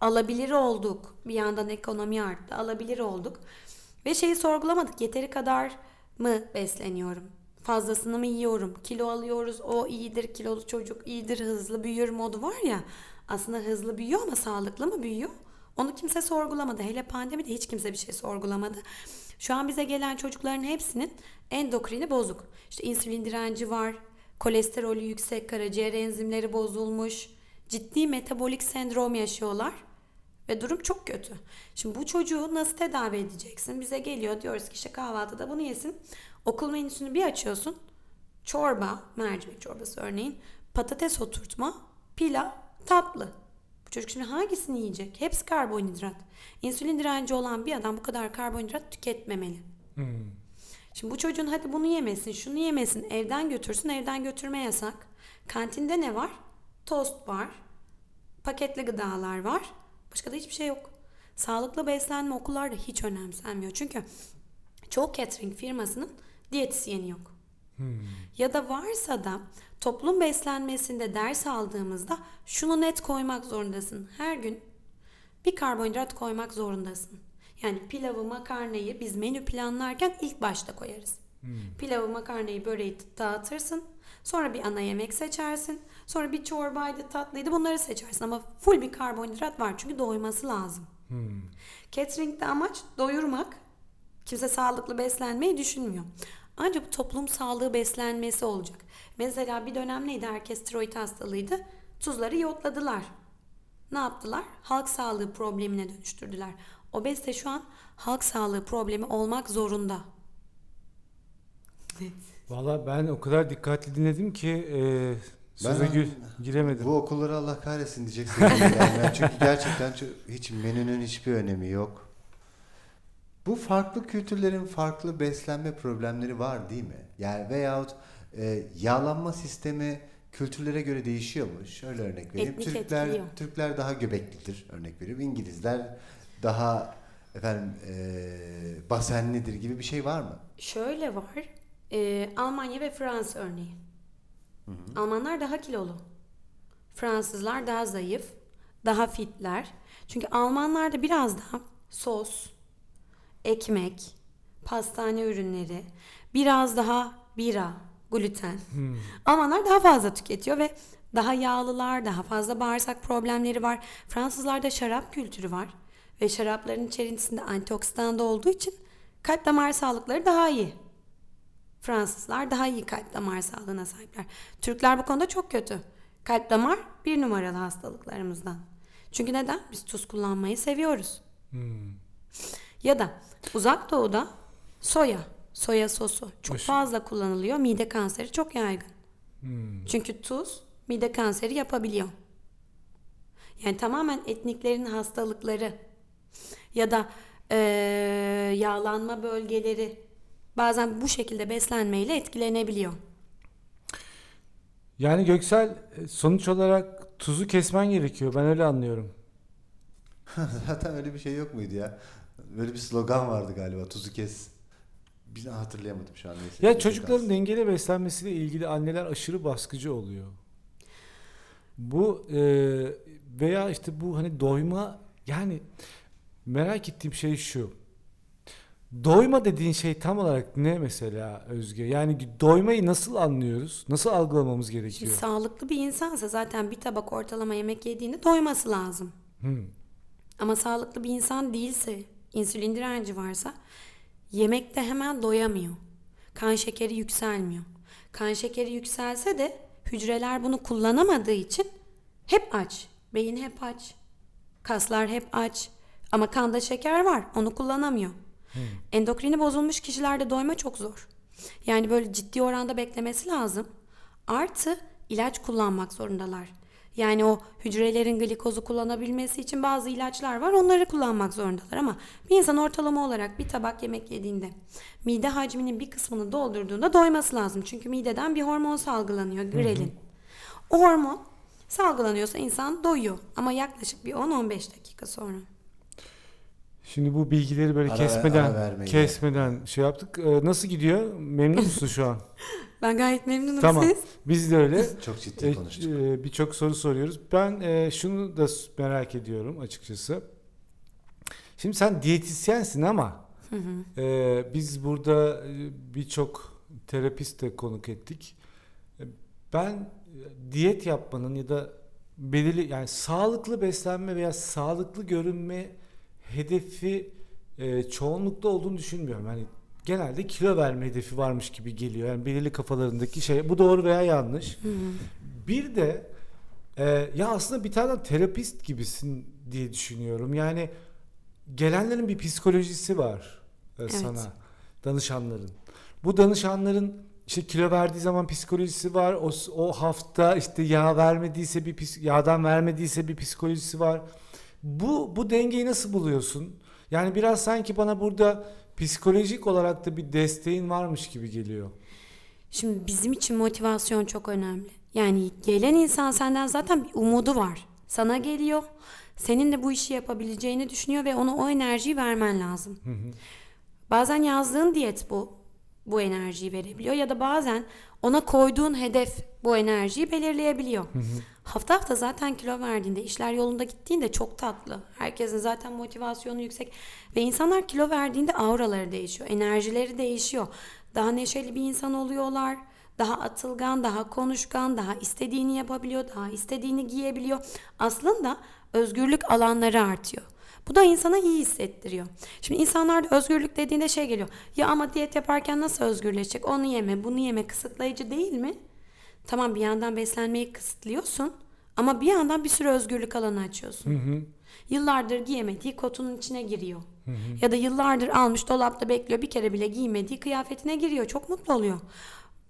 Alabilir olduk. Bir yandan ekonomi arttı. Alabilir olduk. Ve şeyi sorgulamadık. Yeteri kadar mı besleniyorum? Fazlasını mı yiyorum? Kilo alıyoruz. O iyidir. Kilolu çocuk iyidir. Hızlı büyür modu var ya. Aslında hızlı büyüyor ama sağlıklı mı büyüyor? Onu kimse sorgulamadı. Hele pandemide hiç kimse bir şey sorgulamadı. Şu an bize gelen çocukların hepsinin endokrini bozuk. İşte insülin direnci var, kolesterolü yüksek, karaciğer enzimleri bozulmuş, ciddi metabolik sendrom yaşıyorlar ve durum çok kötü. Şimdi bu çocuğu nasıl tedavi edeceksin? Bize geliyor diyoruz ki işte kahvaltıda bunu yesin. Okul menüsünü bir açıyorsun. Çorba, mercimek çorbası örneğin, patates oturtma, pilav, tatlı. Bu çocuk şimdi hangisini yiyecek? Hepsi karbonhidrat. İnsülin direnci olan bir adam bu kadar karbonhidrat tüketmemeli. Hmm. Şimdi bu çocuğun hadi bunu yemesin, şunu yemesin, evden götürsün, evden götürme yasak. Kantinde ne var? Tost var, paketli gıdalar var. Başka da hiçbir şey yok. Sağlıklı beslenme okullarda hiç önemsenmiyor. Çünkü çoğu catering firmasının diyetisyeni yok. Ya da varsa da toplum beslenmesinde ders aldığımızda şunu net koymak zorundasın. Her gün bir karbonhidrat koymak zorundasın. Yani pilavı, makarnayı biz menü planlarken ilk başta koyarız. Pilavı, makarnayı, böreği dağıtırsın. Sonra bir ana yemek seçersin. Sonra bir çorbaydı, tatlıydı bunları seçersin. Ama full bir karbonhidrat var çünkü doyması lazım. Catering'de amaç doyurmak. Kimse sağlıklı beslenmeyi düşünmüyor. Ancak bu toplum sağlığı beslenmesi olacak. Mesela bir dönem neydi? Herkes tiroid hastalığıydı. Tuzları iyotladılar. Ne yaptılar? Halk sağlığı problemine dönüştürdüler. Obezite şu an halk sağlığı problemi olmak zorunda. Valla ben o kadar dikkatli dinledim ki e, söze Ben- gir- giremedim. Bu okulları Allah kahretsin diyeceksin. yani. Ben çünkü gerçekten çok- hiç menünün hiçbir önemi yok. Bu farklı kültürlerin farklı beslenme problemleri var değil mi? Yani veyahut e, yağlanma sistemi kültürlere göre değişiyormuş. Şöyle örnek vereyim. Etnik Türkler etkiliyor. Türkler daha göbeklidir örnek veriyorum. İngilizler daha efendim e, basenlidir gibi bir şey var mı? Şöyle var. e, Almanya ve Fransa örneği. Almanlar daha kilolu. Fransızlar daha zayıf. Daha fitler. Çünkü Almanlarda biraz daha sos, ekmek, pastane ürünleri, biraz daha bira, gluten. Almanlar daha fazla tüketiyor ve daha yağlılar, daha fazla bağırsak problemleri var. Fransızlarda şarap kültürü var ve şarapların içerisinde antioksidan da olduğu için kalp damar sağlıkları daha iyi. Fransızlar daha iyi kalp damar sağlığına sahipler. Türkler bu konuda çok kötü. Kalp damar bir numaralı hastalıklarımızdan. Çünkü neden? Biz tuz kullanmayı seviyoruz. Ya da uzak doğuda soya, soya sosu çok Aşı- fazla kullanılıyor. Mide kanseri çok yaygın. Çünkü tuz mide kanseri yapabiliyor. Yani tamamen etniklerin hastalıkları ya da eee, yağlanma bölgeleri bazen bu şekilde beslenmeyle etkilenebiliyor. Yani Göksel e, sonuç olarak tuzu kesmen gerekiyor. Ben öyle anlıyorum. Zaten öyle bir şey yok muydu ya? Böyle bir slogan vardı galiba. Tuzu kes. Bir hatırlayamadım şu an. Neyse. Ya çocukların kalsın. dengeli beslenmesiyle ilgili anneler aşırı baskıcı oluyor. Bu e, veya işte bu hani doyma yani merak ettiğim şey şu. Doyma dediğin şey tam olarak ne mesela Özge? Yani doymayı nasıl anlıyoruz? Nasıl algılamamız Şimdi gerekiyor? sağlıklı bir insansa zaten bir tabak ortalama yemek yediğinde doyması lazım. Hmm. Ama sağlıklı bir insan değilse, insülin direnci varsa yemekte hemen doyamıyor. Kan şekeri yükselmiyor. Kan şekeri yükselse de hücreler bunu kullanamadığı için hep aç. Beyin hep aç. Kaslar hep aç. Ama kanda şeker var, onu kullanamıyor. Endokrini bozulmuş kişilerde doyma çok zor. Yani böyle ciddi oranda beklemesi lazım. Artı ilaç kullanmak zorundalar. Yani o hücrelerin glikozu kullanabilmesi için bazı ilaçlar var. Onları kullanmak zorundalar ama bir insan ortalama olarak bir tabak yemek yediğinde mide hacminin bir kısmını doldurduğunda doyması lazım. Çünkü mideden bir hormon salgılanıyor, grelin. O hormon salgılanıyorsa insan doyuyor ama yaklaşık bir 10-15 dakika sonra. Şimdi bu bilgileri böyle Ara kesmeden ara kesmeden şey yaptık. Ee, nasıl gidiyor? Memnun musun şu an? Ben gayet memnunum tamam. siz. Biz de öyle. Çok ciddi E, konuştuk. e, Birçok soru soruyoruz. Ben e, şunu da merak ediyorum açıkçası. Şimdi sen diyetisyensin ama e, biz burada e, birçok terapist de konuk ettik. E, Ben e, diyet yapmanın ya da belirli yani sağlıklı beslenme veya sağlıklı görünme hedefi e, çoğunlukta olduğunu düşünmüyorum. Yani genelde kilo verme hedefi varmış gibi geliyor. Yani belirli kafalarındaki şey. Bu doğru veya yanlış. Bir de e, ya aslında bir tane terapist gibisin diye düşünüyorum. Yani gelenlerin bir psikolojisi var e, Evet. sana danışanların. Bu danışanların işte kilo verdiği zaman psikolojisi var. O, o hafta işte yağ vermediyse bir yağdan vermediyse bir psikolojisi var. Bu bu dengeyi nasıl buluyorsun? Yani biraz sanki bana burada psikolojik olarak da bir desteğin varmış gibi geliyor. Şimdi bizim için motivasyon çok önemli. Yani gelen insan senden zaten bir umudu var. Sana geliyor. Senin de bu işi yapabileceğini düşünüyor ve ona o enerjiyi vermen lazım. Bazen yazdığın diyet bu bu enerjiyi verebiliyor ya da bazen ona koyduğun hedef bu enerjiyi belirleyebiliyor. Hafta hafta zaten kilo verdiğinde, işler yolunda gittiğinde çok tatlı. Herkesin zaten motivasyonu yüksek ve insanlar kilo verdiğinde auraları değişiyor, enerjileri değişiyor. Daha neşeli bir insan oluyorlar. Daha atılgan, daha konuşkan, daha istediğini yapabiliyor, daha istediğini giyebiliyor. Aslında özgürlük alanları artıyor. Bu da insana iyi hissettiriyor. Şimdi insanlar da özgürlük dediğinde şey geliyor. Ya ama diyet yaparken nasıl özgürleşecek? Onu yeme, bunu yeme kısıtlayıcı değil mi? Tamam bir yandan beslenmeyi kısıtlıyorsun ama bir yandan bir sürü özgürlük alanı açıyorsun. Yıllardır giyemediği kotunun içine giriyor. Ya da yıllardır almış dolapta bekliyor bir kere bile giymediği kıyafetine giriyor. Çok mutlu oluyor.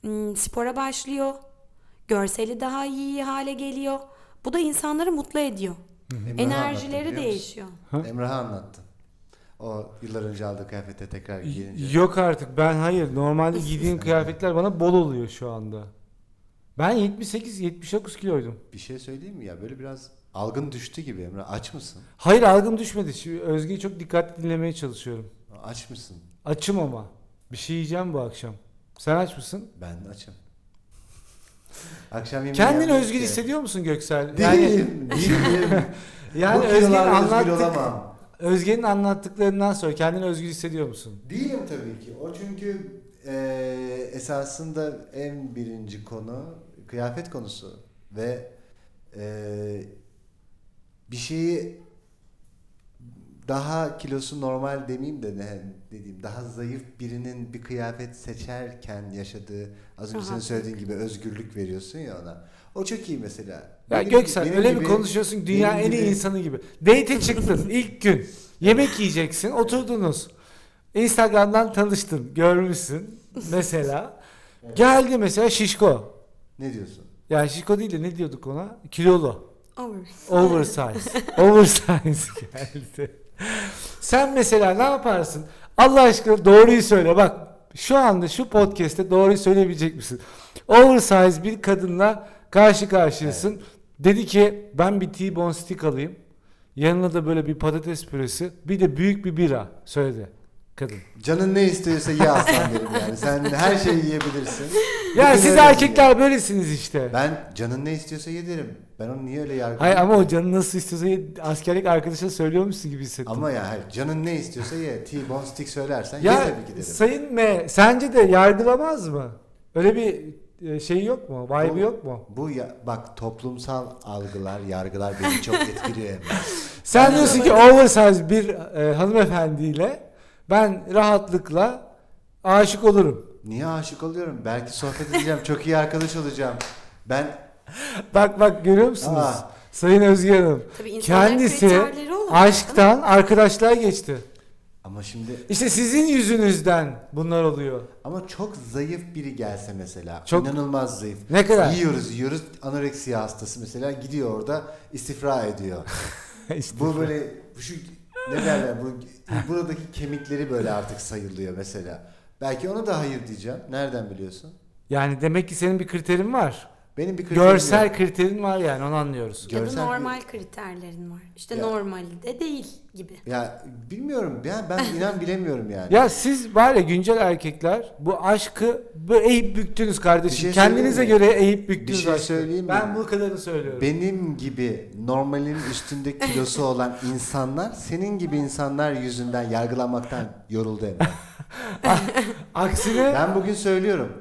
Hmm, spora başlıyor. Görseli daha iyi hale geliyor. Bu da insanları mutlu ediyor. Emrah'ı anlattın Enerjileri musun? değişiyor. Emrah'a anlattın. O yıllar önce aldığı kıyafete tekrar giyince. Yok artık ben hayır. Normalde giydiğim kıyafetler bana bol oluyor şu anda. Ben 78-79 kiloydum. Bir şey söyleyeyim mi ya? Böyle biraz algın düştü gibi Emrah. Aç mısın? Hayır algım düşmedi. Şimdi Özge'yi çok dikkatli dinlemeye çalışıyorum. Aç mısın? Açım ama. Bir şey yiyeceğim bu akşam. Sen aç mısın? Ben açım. Akşam yemeği Kendini yapmak özgür ki. hissediyor musun Göksel? Değilim. Değilim. yani Bu Özge'nin özgür anlattık, olamam. Özge'nin anlattıklarından sonra kendini özgür hissediyor musun? Değilim tabii ki. O çünkü eee, esasında en birinci konu kıyafet konusu ve eee, bir şeyi daha kilosu normal demeyeyim de ne dediğim daha zayıf birinin bir kıyafet seçerken yaşadığı az önce senin söylediğin gibi özgürlük veriyorsun ya ona. O çok iyi mesela. Ya Benim- Göksel benim öyle gibi- bir konuşuyorsun dünya en iyi gibi- insanı gibi. Date'e çıktın ilk gün. Yemek yiyeceksin. Oturdunuz. Instagram'dan tanıştın. Görmüşsün. Mesela. Geldi mesela şişko. Ne diyorsun? Yani şişko değil de ne diyorduk ona? Kilolu. Over. Oversize. Oversize geldi. Sen mesela ne yaparsın? Allah aşkına doğruyu söyle. Bak şu anda şu podcast'te doğruyu söyleyebilecek misin? Oversize bir kadınla karşı karşıyasın. Dedi ki ben bir T-bone stick alayım. Yanına da böyle bir patates püresi. Bir de büyük bir bira söyledi. Kadın. Canın ne istiyorsa ye aslan benim yani. Sen her şeyi yiyebilirsin. Ya Bugün siz öyle erkekler böylesiniz işte. Ben canın ne istiyorsa ye derim. Ben onu niye öyle yargılayayım? Hayır ama o canı nasıl istiyorsa askerlik arkadaşına söylüyormuşsun gibi hissettim. Ama ya hayır, canın ne istiyorsa ye. T-bone stick söylersen ye ya tabii ki derim. Sayın M sence de yargılamaz mı? Öyle bir e, şey yok mu? Vibe'ı Bu- yok mu? Bu ya, bak toplumsal algılar, yargılar beni çok etkiliyor. Sen diyorsun ki oversize bir e, hanımefendiyle ben rahatlıkla aşık olurum. Niye aşık oluyorum? Belki sohbet edeceğim, çok iyi arkadaş olacağım. Ben Bak bak görüyor musunuz? Aa. Sayın Özge Hanım. Tabii Kendisi aşktan arkadaşlığa geçti. ama şimdi İşte sizin yüzünüzden bunlar oluyor. ama çok zayıf biri gelse mesela. Çok- inanılmaz zayıf. Ne kadar? Yiyoruz yiyoruz anoreksiya hastası mesela gidiyor orada istifra ediyor. İşte. Bu böyle şu ne derler bu buradaki kemikleri böyle artık sayılıyor mesela. Belki ona da hayır diyeceğim. Nereden biliyorsun? Yani demek ki senin bir kriterin var. Benim bir kriterim Görsel yok. kriterin var yani onu anlıyoruz. Ya da normal kriterlerin var. İşte Ya. normali de değil gibi. Ya bilmiyorum ya ben inan bilemiyorum yani. Ya siz var ya güncel erkekler bu aşkı böyle eğip büktünüz kardeşim. Bir şey Kendinize söyleyeyim mi? göre eğip büktünüz Bir şey aşkı. söyleyeyim mi? Ben bu kadarını söylüyorum. Benim gibi normalin üstünde kilosu olan insanlar senin gibi insanlar yüzünden yargılanmaktan yoruldu Emre. Aksine Ben bugün söylüyorum.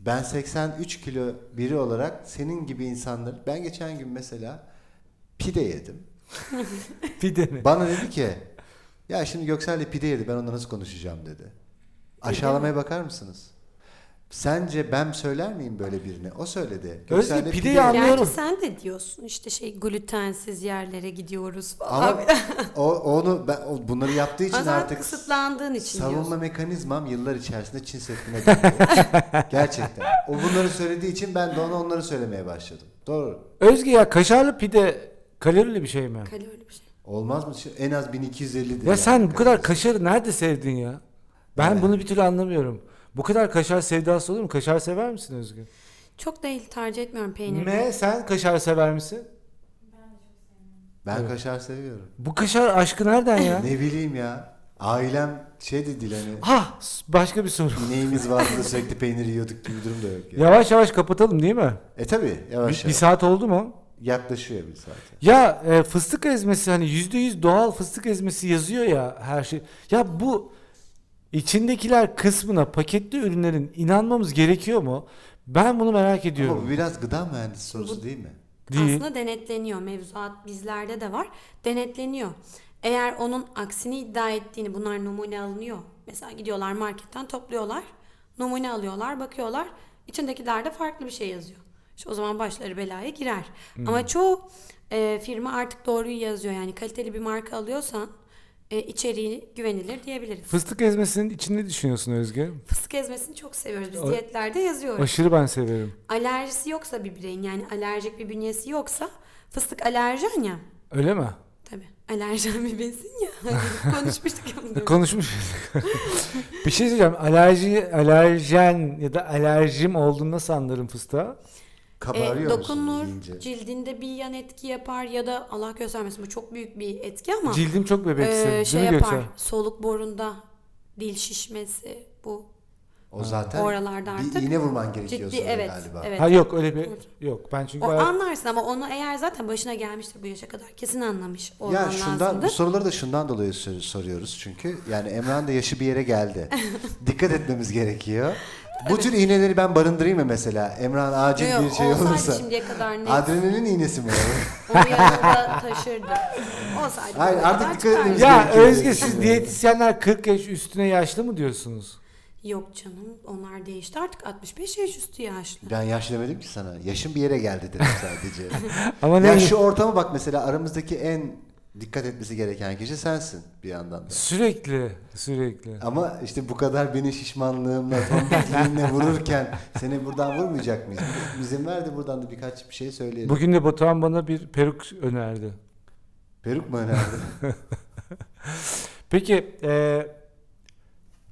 Ben 83 kilo biri olarak senin gibi insanlar ben geçen gün mesela pide yedim. pide mi? Bana dedi ki ya şimdi Göksel de pide yedi ben onunla nasıl konuşacağım dedi. Aşağılamaya bakar mısınız? Sence ben söyler miyim böyle birine? O söyledi. De pideyi pide anlıyorum. Gerçi sen de diyorsun işte şey glutensiz yerlere gidiyoruz falan. Ama o, onu ben o, bunları yaptığı için Bazen artık kısıtlandığın için savunma diyorsun. mekanizmam yıllar içerisinde Çin Seddi'ne. Gerçekten. O bunları söylediği için ben de ona onları söylemeye başladım. Doğru. Özge ya kaşarlı pide kalorili bir şey mi? Kalorili bir şey. Olmaz mı? En az 1250'dir. Ya yani sen bu kadar kaşarı nerede sevdin ya? Ben Evet. bunu bir türlü anlamıyorum. Bu kadar kaşar sevdası olur mu? Kaşar sever misin Özgür? Çok değil tercih etmiyorum peyniri. Me sen kaşar sever misin? Ben Evet. kaşar seviyorum. Bu kaşar aşkı nereden ya? Ne bileyim ya. Ailem şey dedi hani ha başka bir soru. ineğimiz vardı da sürekli peynir yiyorduk gibi bir durum da yok. Ya. Yavaş yavaş kapatalım değil mi? E tabi yavaş Bir, bir yavaş. saat oldu mu? Yaklaşıyor bir saat. Ya e, fıstık ezmesi hani yüzde yüz doğal fıstık ezmesi yazıyor ya her şey. Ya bu içindekiler kısmına paketli ürünlerin inanmamız gerekiyor mu? Ben bunu merak Ama ediyorum. bu biraz gıda mühendisi sorusu Bu- değil mi? Değil. Aslında denetleniyor. Mevzuat bizlerde de var. Denetleniyor. Eğer onun aksini iddia ettiğini bunlar numune alınıyor. Mesela gidiyorlar marketten topluyorlar. Numune alıyorlar, bakıyorlar. İçindekilerde farklı bir şey yazıyor. İşte o zaman başları belaya girer. Ama çoğu e, firma artık doğruyu yazıyor. Yani kaliteli bir marka alıyorsan e, içeriği güvenilir diyebiliriz. Fıstık ezmesinin içinde düşünüyorsun Özge. Fıstık ezmesini çok seviyoruz. Biz O- diyetlerde yazıyoruz. Aşırı ben severim. Alerjisi yoksa bir bireyin yani alerjik bir bünyesi yoksa fıstık alerjen ya. Öyle mi? Tabii. Alerjen bir besin ya. Hani Konuşmuştuk ya bunu. Konuşmuş. bir şey söyleyeceğim. Alerji, alerjen ya da alerjim olduğunu nasıl anlarım fıstığa? Kabarıyor E, musun dokunur, yiyince? cildinde bir yan etki yapar ya da Allah göstermesin bu çok büyük bir etki ama Cildim çok bebeksi. e, şey yapar. Göksel? Soluk borunda dil şişmesi bu O zaten oralarda bir artık iğne vurman gerekiyor ciddi evet galiba. evet. Ha yok öyle bir yok. Ben çünkü O bayağı- anlarsın ama onu eğer zaten başına gelmiştir bu yaşa kadar kesin anlamış olman Ya şundan lazımdır. bu soruları da şundan dolayı sor- soruyoruz çünkü yani Emrah'ın da yaşı bir yere geldi. Dikkat etmemiz gerekiyor. Bu tür iğneleri ben barındırayım mı mesela? Emrah'ın acil Yok, bir şey olsaydı olursa. şimdiye kadar net. Adrenalin iğnesi mi? Onu yanında taşırdı. Olsaydı. Hayır, buraya artık kadar dikkat etmemiz Ya Özge siz diyetisyenler 40 yaş üstüne yaşlı mı diyorsunuz? Yok canım onlar değişti artık 65 yaş üstü yaşlı. Ben yaş demedim ki sana. Yaşın bir yere geldi dedim sadece. Ama ne ya şu ortama bak mesela aramızdaki en dikkat etmesi gereken kişi sensin bir yandan da. sürekli sürekli. Ama işte bu kadar beni şişmanlığımla, tombikliğimle vururken seni buradan vurmayacak mıyız? İzin ver de buradan da birkaç bir şey söyleyelim. Bugün de Batuhan bana bir peruk önerdi. Peruk mu önerdi? Peki e,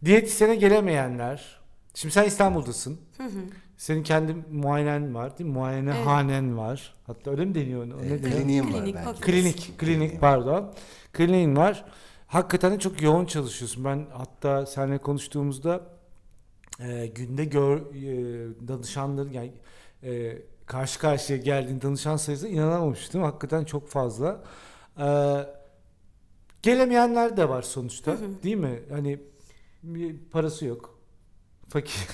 diyetisyene gelemeyenler. Şimdi sen İstanbul'dasın. Hı hı. Senin kendi muayenen var değil mi? Muayenehanen var. Hatta öyle mi deniyor? O ne Evet, deniyor? Kliniğim var Klinik, belki. Klinik, klinik pardon. Kliniğin var. hakikaten de çok yoğun çalışıyorsun. Ben hatta seninle konuştuğumuzda e, günde gör e, danışanların yani e, karşı karşıya geldiğin danışan sayısı inanamamıştım. Hakikaten çok fazla. E, gelemeyenler de var sonuçta. Değil mi? Hani bir parası yok. Fakir.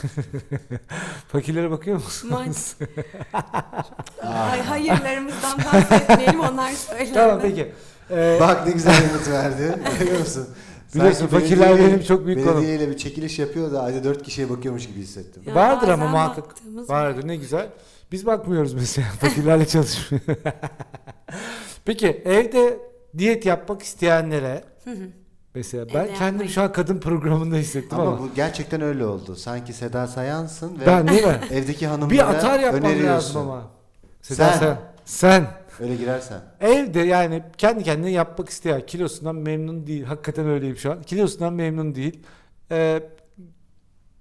Fakirlere bakıyor musunuz? Ay, hayırlarımızdan bahsetmeyelim onlar söyler. tamam peki. E, Bak ne güzel yanıt verdi. Biliyor musun? Biliyorsun, Sanki fakirler belediye- benim çok büyük konum. Belediyeyle bir çekiliş yapıyor da ayda dört kişiye bakıyormuş gibi hissettim. Ya Vardır ama muhakkak. Vardır ne güzel. Biz bakmıyoruz mesela. Fakirlerle çalışmıyor. Peki evde diyet yapmak isteyenlere mesela ben Evde kendim şu an kadın programında hissettim ama, Ama bu gerçekten öyle oldu. Sanki Seda Sayansın ve ben değil mi? evdeki hanımlara bir atar yapmam öneriyorsun. lazım ama. Seda Sen. sen. Sen. Öyle girersen. Evde yani kendi kendine yapmak isteyen kilosundan memnun değil. Hakikaten öyleyim şu an. Kilosundan memnun değil. Ee,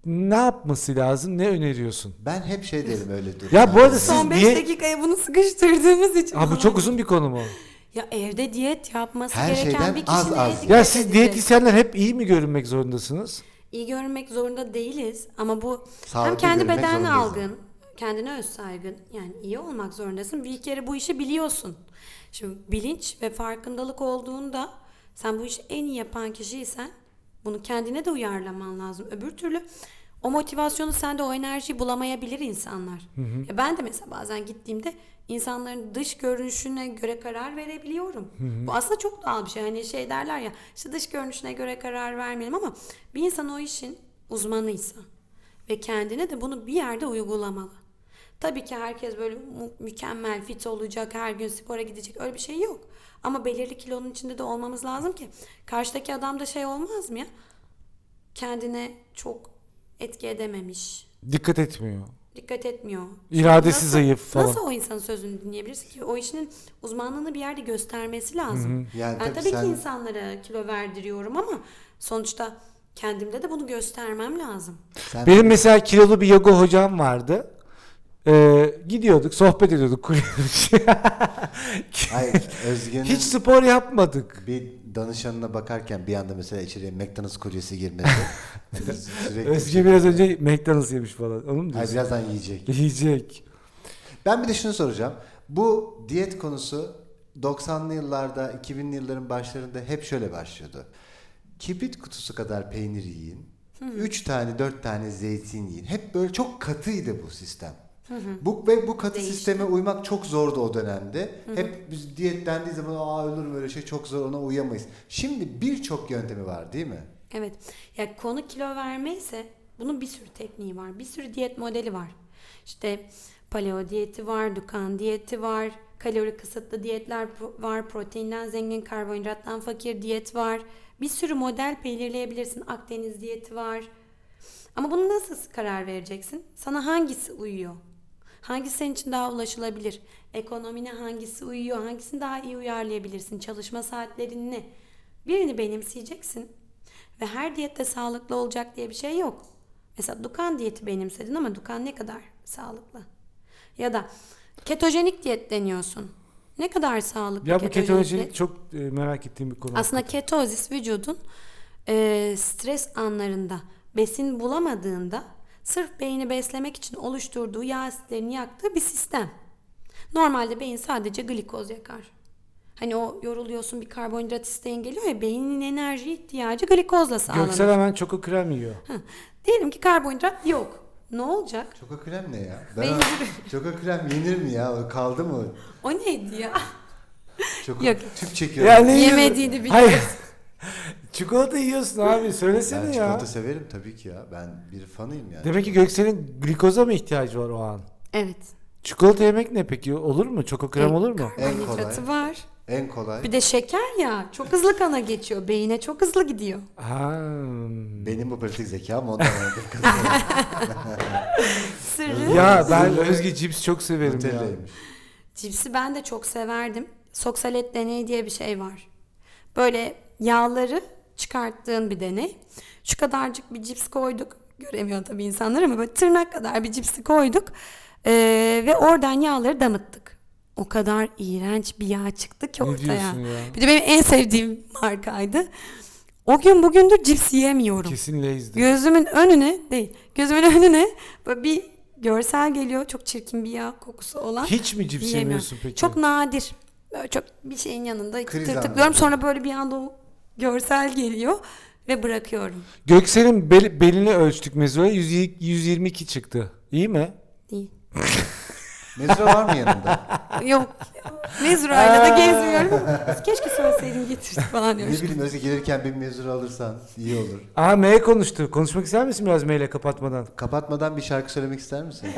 ne yapması lazım? Ne öneriyorsun? Ben hep şey derim öyle dur. Ya bu arada siz Son 5 niye- dakikaya bunu sıkıştırdığımız için. Ha bu çok uzun bir konu mu? Ya evde diyet yapması Her gereken şeyden bir az kişi az. neye Ya dikkat Ya siz edecek? diyetisyenler hep iyi mi görünmek zorundasınız? İyi görünmek zorunda değiliz ama bu hem Sağlıklı kendi görünmek beden zorundayız. algın, kendine öz saygın yani iyi olmak zorundasın. Bir kere bu işi biliyorsun. Şimdi bilinç ve farkındalık olduğunda sen bu işi en iyi yapan kişiysen bunu kendine de uyarlaman lazım. Öbür türlü o motivasyonu sende o enerjiyi bulamayabilir insanlar. Ya ben de mesela bazen gittiğimde insanların dış görünüşüne göre karar verebiliyorum. Bu aslında çok doğal bir şey. Hani şey derler ya işte dış görünüşüne göre karar vermeyelim ama bir insan o işin uzmanıysa ve kendine de bunu bir yerde uygulamalı. Tabii ki herkes böyle mükemmel fit olacak, her gün spora gidecek öyle bir şey yok. Ama belirli kilonun içinde de olmamız lazım ki karşıdaki adam da şey olmaz mı ya? Kendine çok etki edememiş, Dikkat etmiyor. Dikkat etmiyor. İradesi Nasıl- zayıf falan. Nasıl o insanın sözünü dinleyebilirsin ki? O işinin uzmanlığını bir yerde göstermesi lazım. Yani ben tabii tabii sen- ki insanlara kilo verdiriyorum ama sonuçta kendimde de bunu göstermem lazım. Sen Benim mesela kilolu bir yoga hocam vardı. Ee, gidiyorduk, sohbet ediyorduk. Hayır, Özge'nin Hiç spor yapmadık. bir danışanına bakarken bir anda mesela içeriye McDonald's kuryesi girmesi. Hani sürekli Özge biraz önce McDonald's yemiş falan. Onu mu Hayır, diyorsun? birazdan yiyecek. Yiyecek. Ben bir de şunu soracağım. Bu diyet konusu 90'lı yıllarda, 2000'li yılların başlarında hep şöyle başlıyordu. Kibrit kutusu kadar peynir yiyin. 3 tane, 4 tane zeytin yiyin. Hep böyle çok katıydı bu sistem. Bu ve bu katı Değişti. sisteme uymak çok zordu o dönemde. Hep biz diyet dendiği zaman aa ölürüm öyle şey çok zor ona uyamayız. Şimdi birçok yöntemi var değil mi? Evet. Ya konu kilo verme ise bunun bir sürü tekniği var. Bir sürü diyet modeli var. İşte paleo diyeti var, Dukan diyeti var, kalori kısıtlı diyetler var, proteinden zengin, karbonhidrattan fakir diyet var. Bir sürü model belirleyebilirsin. Akdeniz diyeti var. Ama bunu nasıl karar vereceksin? Sana hangisi uyuyor? Hangisi senin için daha ulaşılabilir? Ekonomine hangisi uyuyor? Hangisini daha iyi uyarlayabilirsin? Çalışma saatlerin ne? Birini benimseyeceksin. Ve her diyette sağlıklı olacak diye bir şey yok. Mesela Dukan diyeti benimsedin ama Dukan ne kadar sağlıklı? Ya da ketojenik diyet deniyorsun. Ne kadar sağlıklı Ya bu ketojenik diyet? çok e, merak ettiğim bir konu. Aslında ketozis vücudun e, stres anlarında besin bulamadığında sırf beyni beslemek için oluşturduğu yağ asitlerini yaktığı bir sistem. Normalde beyin sadece glikoz yakar. Hani o yoruluyorsun bir karbonhidrat isteğin geliyor ya beynin enerji ihtiyacı glikozla sağlanır. Göksel hemen çoko krem yiyor. Diyelim ki karbonhidrat yok. Ne olacak? Çoka krem ne ya? Ben Beyin- Çoka krem yenir mi ya? O kaldı mı? O neydi ya? Çoka, Yok. tüp çekiyorum. Yani Yemediğini biliyoruz. Hayır. Çikolata yiyorsun abi söylesene ben ya. çikolata severim tabii ki ya. Ben bir fanıyım yani. Demek ki Göksel'in glikoza mı ihtiyacı var o an? Evet. Çikolata yemek ne peki? Olur mu? Çoko krem olur mu? En kolay. var. En kolay. Bir de şeker ya. Çok hızlı kana geçiyor. Beyine çok hızlı gidiyor. Ha. Benim bu pratik zekam ondan öyle. Sırrı. Ya ben Özge cips çok severim ya. Nutella'ymış. Cipsi ben de çok severdim. Soksalet deneyi diye bir şey var. Böyle yağları çıkarttığın bir deney. Şu kadarcık bir cips koyduk. Göremiyor tabii insanlar ama böyle tırnak kadar bir cipsi koyduk. Ee, ve oradan yağları damıttık. o kadar iğrenç bir yağ çıktı ki Ne ortaya. ya? Bir de benim en sevdiğim markaydı. O gün bugündür cips yiyemiyorum. Kesin Lay's'di. Gözümün önüne değil. Gözümün önüne böyle bir görsel geliyor. Çok çirkin bir yağ kokusu olan. Hiç mi cips yemiyorsun peki? Çok nadir. Böyle çok bir şeyin yanında Kriz tır anı. tıklıyorum. Sonra böyle bir anda o görsel geliyor ve bırakıyorum. Göksel'in bel- belini ölçtük mezoya 122 çıktı. İyi mi? Değil. Mezra var mı yanında? Yok. Mezrayla da gezmiyorum. Keşke söyleseydin getirdik falan ne bileyim Özge gelirken bir mezra alırsan iyi olur. Aha M konuştu. Konuşmak ister misin biraz M ile kapatmadan? Kapatmadan bir şarkı söylemek ister misin?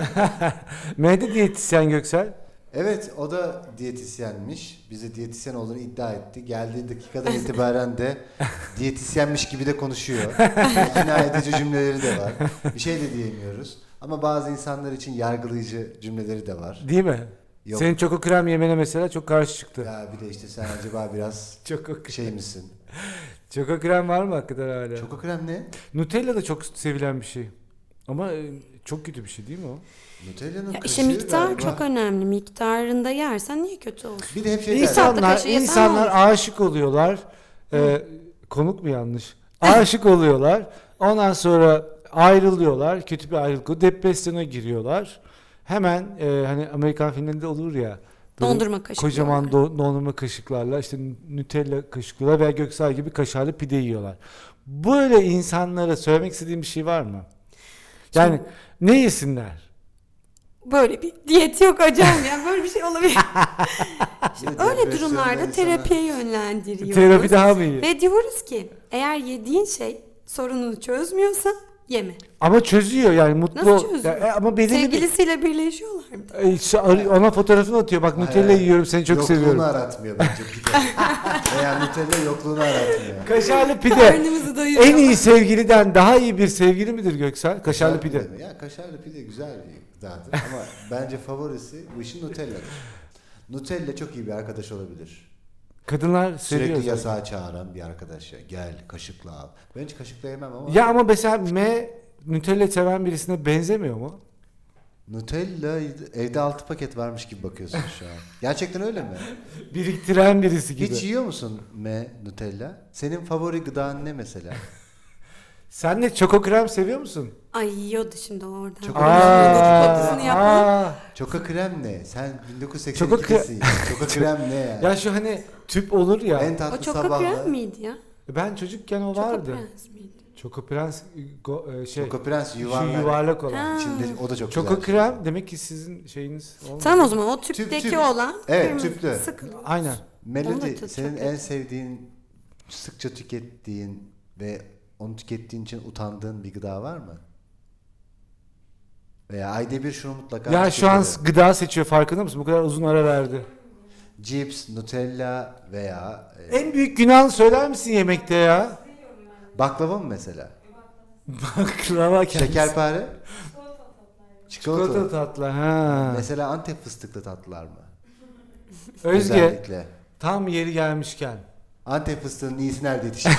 M'de diyetisyen Göksel. Evet o da diyetisyenmiş. Bize diyetisyen olduğunu iddia etti. Geldiği dakikadan itibaren de diyetisyenmiş gibi de konuşuyor. İkna edici cümleleri de var. Bir şey de diyemiyoruz. Ama bazı insanlar için yargılayıcı cümleleri de var. Değil mi? Yok. Senin çoko krem yemene mesela çok karşı çıktı. Ya bir de işte sen acaba biraz Çoko, şey misin? çoko krem var mı hakikaten hala? Çoko krem ne? Nutella da çok sevilen bir şey. Ama e, çok kötü bir şey değil mi o? Nutella'nın Ya kaşığı işte miktar galiba. çok önemli. Miktarında yersen niye kötü olsun? Bir de hep şey derler. İnsanlar kaşığı yesen insanlar olur. aşık oluyorlar. Ee, konuk mu yanlış? Aşık oluyorlar. Ondan sonra ayrılıyorlar. Kötü bir ayrılık. oluyor. Depresyona giriyorlar. Hemen e, hani Amerikan filmlerinde olur ya. böyle Dondurma kaşığı. Kocaman do- dondurma kaşıklarla işte Nutella kaşıklıyorlar veya Göksel gibi kaşarlı pide yiyorlar. Böyle insanlara söylemek istediğim bir şey var mı? Yani ne yesinler? Böyle bir diyet yok hocam ya. Böyle bir şey olabilir. Bir de Öyle durumlarda terapiye yönlendiriyoruz. Terapi daha mı iyi? Ve diyoruz ki eğer yediğin şey sorununu çözmüyorsa yeme. Ama çözüyor yani mutlu. Nasıl çözüyor? Ya, e, ama belirli bir- Sevgilisiyle birleşiyorlar mı? E, işte ona fotoğrafını atıyor. Bak Nutella Hayır, yiyorum seni çok yokluğunu seviyorum. aratmıyor bence pide. Veya Nutella yokluğunu aratmıyor. Kaşarlı pide. Karnımızı doyuruyor. en iyi sevgiliden daha iyi bir sevgili midir Göksel? Kaşarlı pide. mi? Ya kaşarlı pide güzel bir gıdadır ama bence favorisi bu işin Nutella'dır. Nutella çok iyi bir arkadaş olabilir. Kadınlar seviyor. Sürekli zaten. yasağa çağıran bir arkadaşa gel kaşıkla al. Ben hiç kaşıkla yemem ama Ya ama mesela M Nutella seven birisine benzemiyor mu? Nutella evde 6 paket varmış gibi bakıyorsun şu an. Gerçekten öyle mi? Biriktiren birisi gibi. Hiç yiyor musun M Nutella? Senin favori gıdan ne mesela? Sen de çoko krem seviyor musun? Ay yiyordu şimdi orada. Çok Aa. Dedikodu'sunu yapalım. aa. Çoka krem ne? Sen Çoka krem- 1982'desin. Çoka krem ne yani? Ya şu hani tüp olur ya. en O tatlı Choco sabahla. Krem miydi ya? Ben çocukken o Choco vardı. Prens miydi? Çoko Prens go- e, şey. Çoka Prens Şu yuvarlak. yuvarlak olan. Ha. İçinde o da çok Çoko güzel. krem demek ki sizin şeyiniz olmadı. Tamam o zaman o tüpteki tüp. olan Evet, kırmızı tüplü. sıkı. Aynen. Onu da Melody çok senin çok en sevdiğin, sıkça tükettiğin ve onu tükettiğin için utandığın bir gıda var mı? Veya ayda bir şunu mutlaka Ya şu an gıda seçiyor farkında mısın? Bu kadar uzun ara verdi. Cips, Nutella veya e, En büyük günahını söyler misin yemekte ya? baklava mı mesela? Baklava kendisi. Şekerpare? Çikolata. Çikolata tatlı ha. Mesela Antep fıstıklı tatlılar mı? Özge Özellikle. tam yeri gelmişken Antep fıstığının iyisi nerede yetişir?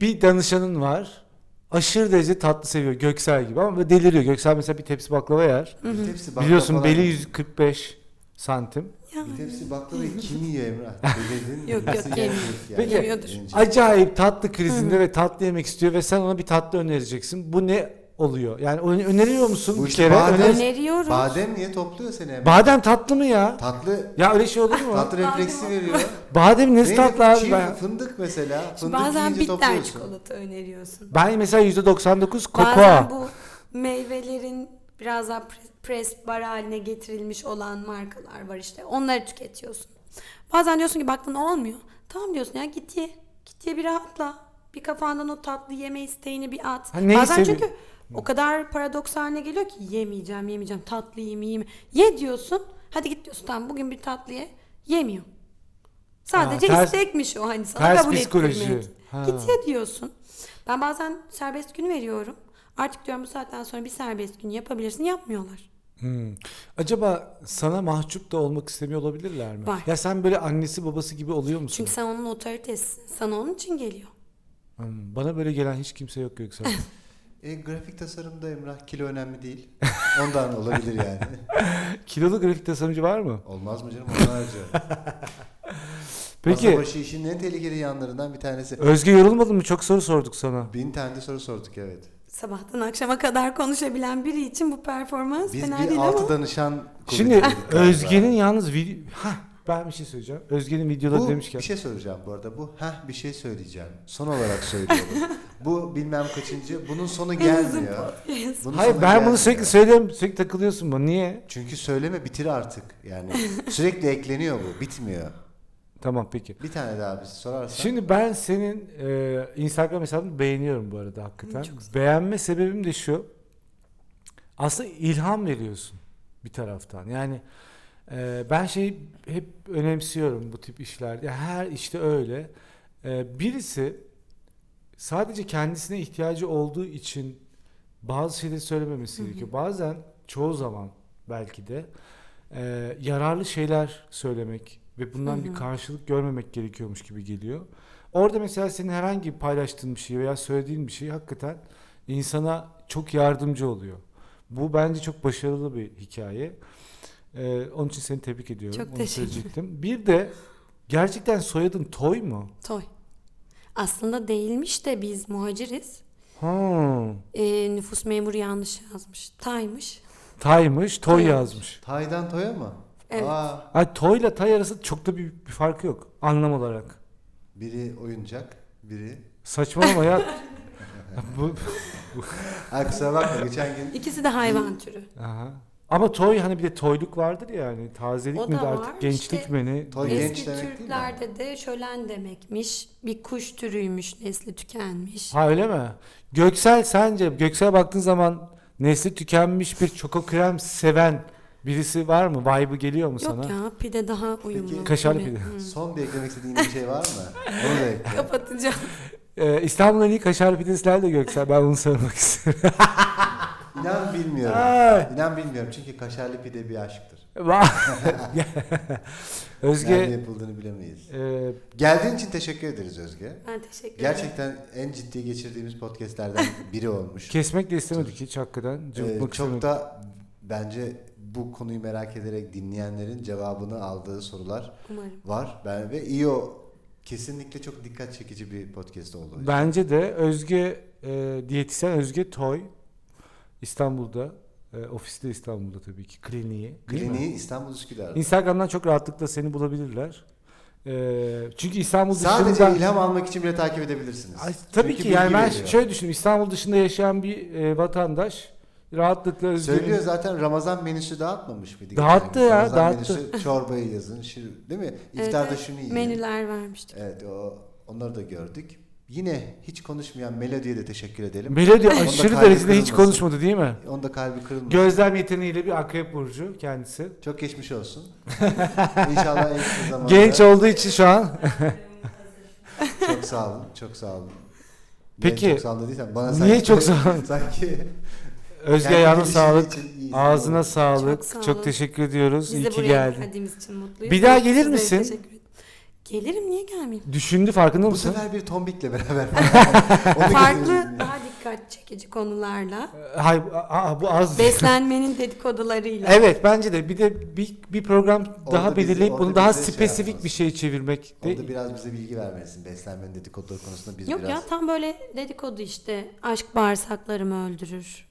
bir danışanın var. Aşırı derece tatlı seviyor Göksel gibi ama deliriyor. Göksel mesela bir tepsi baklava yer. Bir tepsi baklava Biliyorsun falan- beli 145 santim. Bir tepsi baklavayı kim yiyor Emrah? Delirdin mi? Yok, yok, yemiyor. yani? Peki, Yemiyordur. Yenecek. Acayip tatlı krizinde ve tatlı yemek istiyor ve sen ona bir tatlı önereceksin. Bu ne oluyor? Yani öneriyor musun Bu bir işte kere? badem- Öner- Öneriyoruz. Badem niye topluyor seni Emrah? Badem tatlı mı ya? Tatlı Ya öyle şey olur mu? tatlı refleksi veriyor. Badem nesi Neydi? tatlı abi? Çiğ Ben, fındık mesela. Fındık Bazen yiyince bitter topluyorsun. çikolata öneriyorsun. ben mesela %99 Bazen kokoa. bu meyvelerin biraz daha pre- pres bar haline getirilmiş olan markalar var işte. Onları tüketiyorsun. Bazen diyorsun ki baktın olmuyor. Tamam diyorsun ya git ye. Git ye bir rahatla. Bir kafandan o tatlı yeme isteğini bir at. Ha, neyi Bazen sevi- çünkü o kadar paradoks haline geliyor ki yemeyeceğim yemeyeceğim tatlı yiyeyim yiyeyim. Ye diyorsun. Hadi git diyorsun tamam bugün bir tatlı ye. Yemiyor. Sadece ters- istekmiş o hani sana ters kabul psikoloji. ettirmek. Ha. Git ye diyorsun. Ben bazen serbest gün veriyorum. Artık diyorum bu saatten sonra bir serbest gün yapabilirsin. Yapmıyorlar. Hmm. Acaba sana mahcup da olmak istemiyor olabilirler mi? Var. Ya sen böyle annesi babası gibi oluyor musun? Çünkü sen onun otoritesisin. Sana onun için geliyor. Hmm, Bana böyle gelen hiç kimse yok Göksel. E, grafik tasarımda Emrah kilo önemli değil. Ondan olabilir yani. Kilolu grafik tasarımcı var mı? Olmaz mı canım onlarca. Peki Masa başı işin en tehlikeli yanlarından bir tanesi. Özge yorulmadın mı? Çok soru sorduk sana. Bin tane de soru sorduk evet. Sabahtan akşama kadar konuşabilen biri için bu performans Biz fena bir değil altı ama. danışan Şimdi galiba. Özge'nin yalnız video... Hah, ben bir şey söyleyeceğim. Özge'nin videoları bu, demişken. bir şey söyleyeceğim bu arada. Bu heh bir şey söyleyeceğim. Son olarak söylüyorum. bu bilmem kaçıncı. Bunun sonu gelmiyor. Bunun Hayır sonu ben bunu gelmiyor. sürekli söylüyorum. Sürekli takılıyorsun bana. Niye? Çünkü söyleme bitir artık. Yani sürekli ekleniyor bu. Bitmiyor. Tamam peki. Bir tane daha bir sorarsan. Şimdi ben senin e, Instagram hesabını beğeniyorum bu arada hakikaten. Beğenme sebebim de şu. Aslında ilham veriyorsun bir taraftan. Yani e, ben şey hep önemsiyorum bu tip işlerde. Her işte öyle. E, birisi sadece kendisine ihtiyacı olduğu için bazı şeyleri söylememesi gerekiyor. Bazen çoğu zaman belki de e, yararlı şeyler söylemek ve bundan bir karşılık görmemek gerekiyormuş gibi geliyor. Orada mesela senin herhangi bir paylaştığın bir şey veya söylediğin bir şey hakikaten insana çok yardımcı oluyor. Bu bence çok başarılı bir hikaye. Ee, onun için seni tebrik ediyorum. Çok Onu teşekkür söyleyecektim. Bir de gerçekten soyadın Toy mu? Toy. Aslında değilmiş de biz muhaciriz. Ha. Ee, nüfus memuru yanlış yazmış. Taymış. Taymış, Toy Toy. yazmış. Tay'dan Toy'a mı? Evet. Aa, Ay Toy ile Tay arasında çok da bir, bir farkı yok anlam olarak. biri oyuncak, biri... Saçmalama ya. Bu, Ay kusura bakma geçen gün İkisi de hayvan türü. aha. Ama toy hani bir de toyluk vardır ya yani tazelik O mi da artık var. gençlik İşte- mi ne? Toy genç Eski demek değil mi? Türklerde de şölen demekmiş. Bir kuş türüymüş, nesli tükenmiş. Ha öyle mi? Göksel sence Göksel baktığın zaman nesli tükenmiş bir çoko krem seven birisi var mı? Vibe'ı geliyor mu sana? Yok ya pide daha uyumlu. Kaşarlı gibi. pide. Hı. son bir eklemek istediğin bir şey var mı? Onu da ekle. Kapatacağım. Ee, İstanbul'un en iyi kaşarlı pidesi nerede Göksel? Ben bunu sormak istiyorum. İnan bilmiyorum. Ay. İnan bilmiyorum çünkü kaşarlı pide bir aşktır. Özge Nerede yapıldığını bilemeyiz. e, Geldiğin için teşekkür ederiz Özge. Ben teşekkür ederim. Gerçekten en ciddi geçirdiğimiz podcastlerden biri olmuş. kesmek de istemedik hiç hakikaten. Ee, çok istemedik. da bence bu konuyu merak ederek dinleyenlerin cevabını aldığı sorular Umarım. var. Ben ve iyi o kesinlikle çok dikkat çekici bir podcast oldu. Bence de Özge e, diyetisyen Özge Toy İstanbul'da e, ofisi de İstanbul'da tabii ki kliniği. Kliniği İstanbul Üsküdar'da. Instagram'dan çok rahatlıkla seni bulabilirler. E, çünkü İstanbul Sadece dışında ilham almak için bile takip edebilirsiniz. Ay, tabii Çünkü ki yani ben veriyor. şöyle düşünüyorum. İstanbul dışında yaşayan bir e, vatandaş rahatlıkla Özge'nin Söylüyor zaten Ramazan menüsü dağıtmamış mıydı? Dağıttı gün? ya, Ramazan dağıttı. menüsü çorbayı yazın. Şir, değil mi? İftarda evet. şunu yiyin. Menüler vermiştik. Evet o, onları da gördük. Yine hiç konuşmayan Melodi'ye de teşekkür edelim. Melodi Onda aşırı kalbi derecede hiç kırılmasın. konuşmadı değil mi? Onda kalbi kırılmasın. Gözlem yeteneğiyle bir akrep burcu kendisi. Çok geçmiş olsun. İnşallah en kısa zamanda. Genç olduğu için şu an. Çok sağ olun. Çok sağ olun. Peki, Ben çok sağ olun dediysem bana Niye sanki- çok sağ olun? Sanki Özge kendi ayağına gelişimi sağlık. için. Ağzına sağlık. Çok Çok, sağ olun. teşekkür ediyoruz. Biz İyi de ki buraya geldin. geldiğimiz için mutluyuz. Bir daha gelir misin? teşekkür. Gelirim niye gelmeyeyim? Düşündü farkında Bu mısın? sefer bir tombikle beraber. Onu Farklı daha dikkat çekici konularla. Hayır, aa, bu az. Beslenmenin dedikodularıyla. Evet bence de bir de bir, bir program daha Orada bizi- belirleyip orada bunu daha bize şey spesifik bir şey çevirmek de Orada biraz bize bilgi vermelisin. Beslenmenin dedikoduları konusunda biz Yok biraz... ya tam böyle dedikodu işte. Aşk bağırsaklarımı öldürür.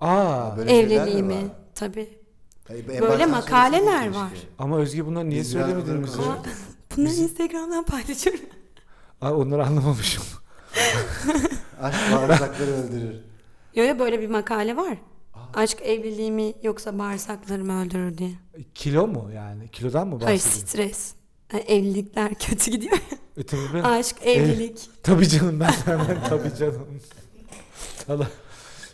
Aa Böyle şeyler de Evliliğimi. Tabii. Hayır, en Böyle baştan makaleler var. keşke. ama Özge bunları niye Biz biraz konuşalım. Bunları Instagram'dan paylaşıyorum. Aa, onları anlamamışım. Aşk bağırsakları öldürür. Yo yo böyle bir makale var. Aşk evliliğimi yoksa bağırsaklarımı öldürür diye. Kilo mu yani? Kilodan mı Hayır bahsediyorsun? stres. Yani evlilikler kötü gidiyor. E, tabii, ben- Aşk, evlilik. tabii canım ben hemen tabii canım. Allah.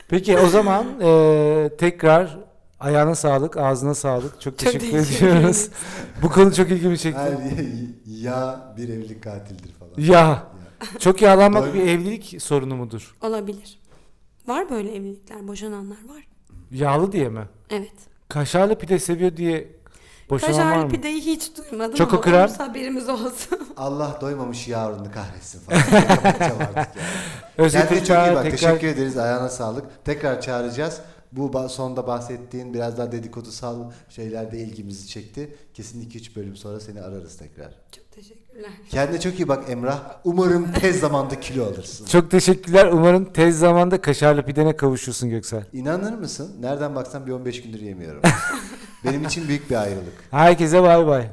Peki o zaman e, tekrar ayağına sağlık, ağzına sağlık. Çok Çok teşekkür teşekkür ediyoruz. Bu konu çok ilgimi çekti. Hayır, ya bir evlilik katildir falan. Ya. Çok yağlanmak Doğru. bir evlilik sorunu mudur? Olabilir. Var böyle evlilikler, boşananlar var. Yağlı diye mi? Evet. Kaşarlı pide seviyor diye Boşanan var Kaşarlı mı? pideyi hiç duymadım Çoko ama olursa haberimiz olsun. Allah doymamış yavrunu kahretsin falan. Kapatacağım artık yani. Çok Uçar bak. tekrar Teşekkür ederiz. Ayağına sağlık. Tekrar çağıracağız. Bu ba- sonda bahsettiğin biraz daha dedikodusal şeylerde ilgimizi çekti. Kesin 2-3 bölüm sonra seni ararız tekrar. Çok teşekkürler. Kendine çok iyi bak Emrah. Umarım tez zamanda kilo alırsın. Çok teşekkürler. Umarım tez zamanda kaşarlı pidene kavuşursun Göksel. İnanır mısın? Nereden baksan bir 15 gündür yemiyorum. Benim için büyük bir ayrılık. Herkese bay bay.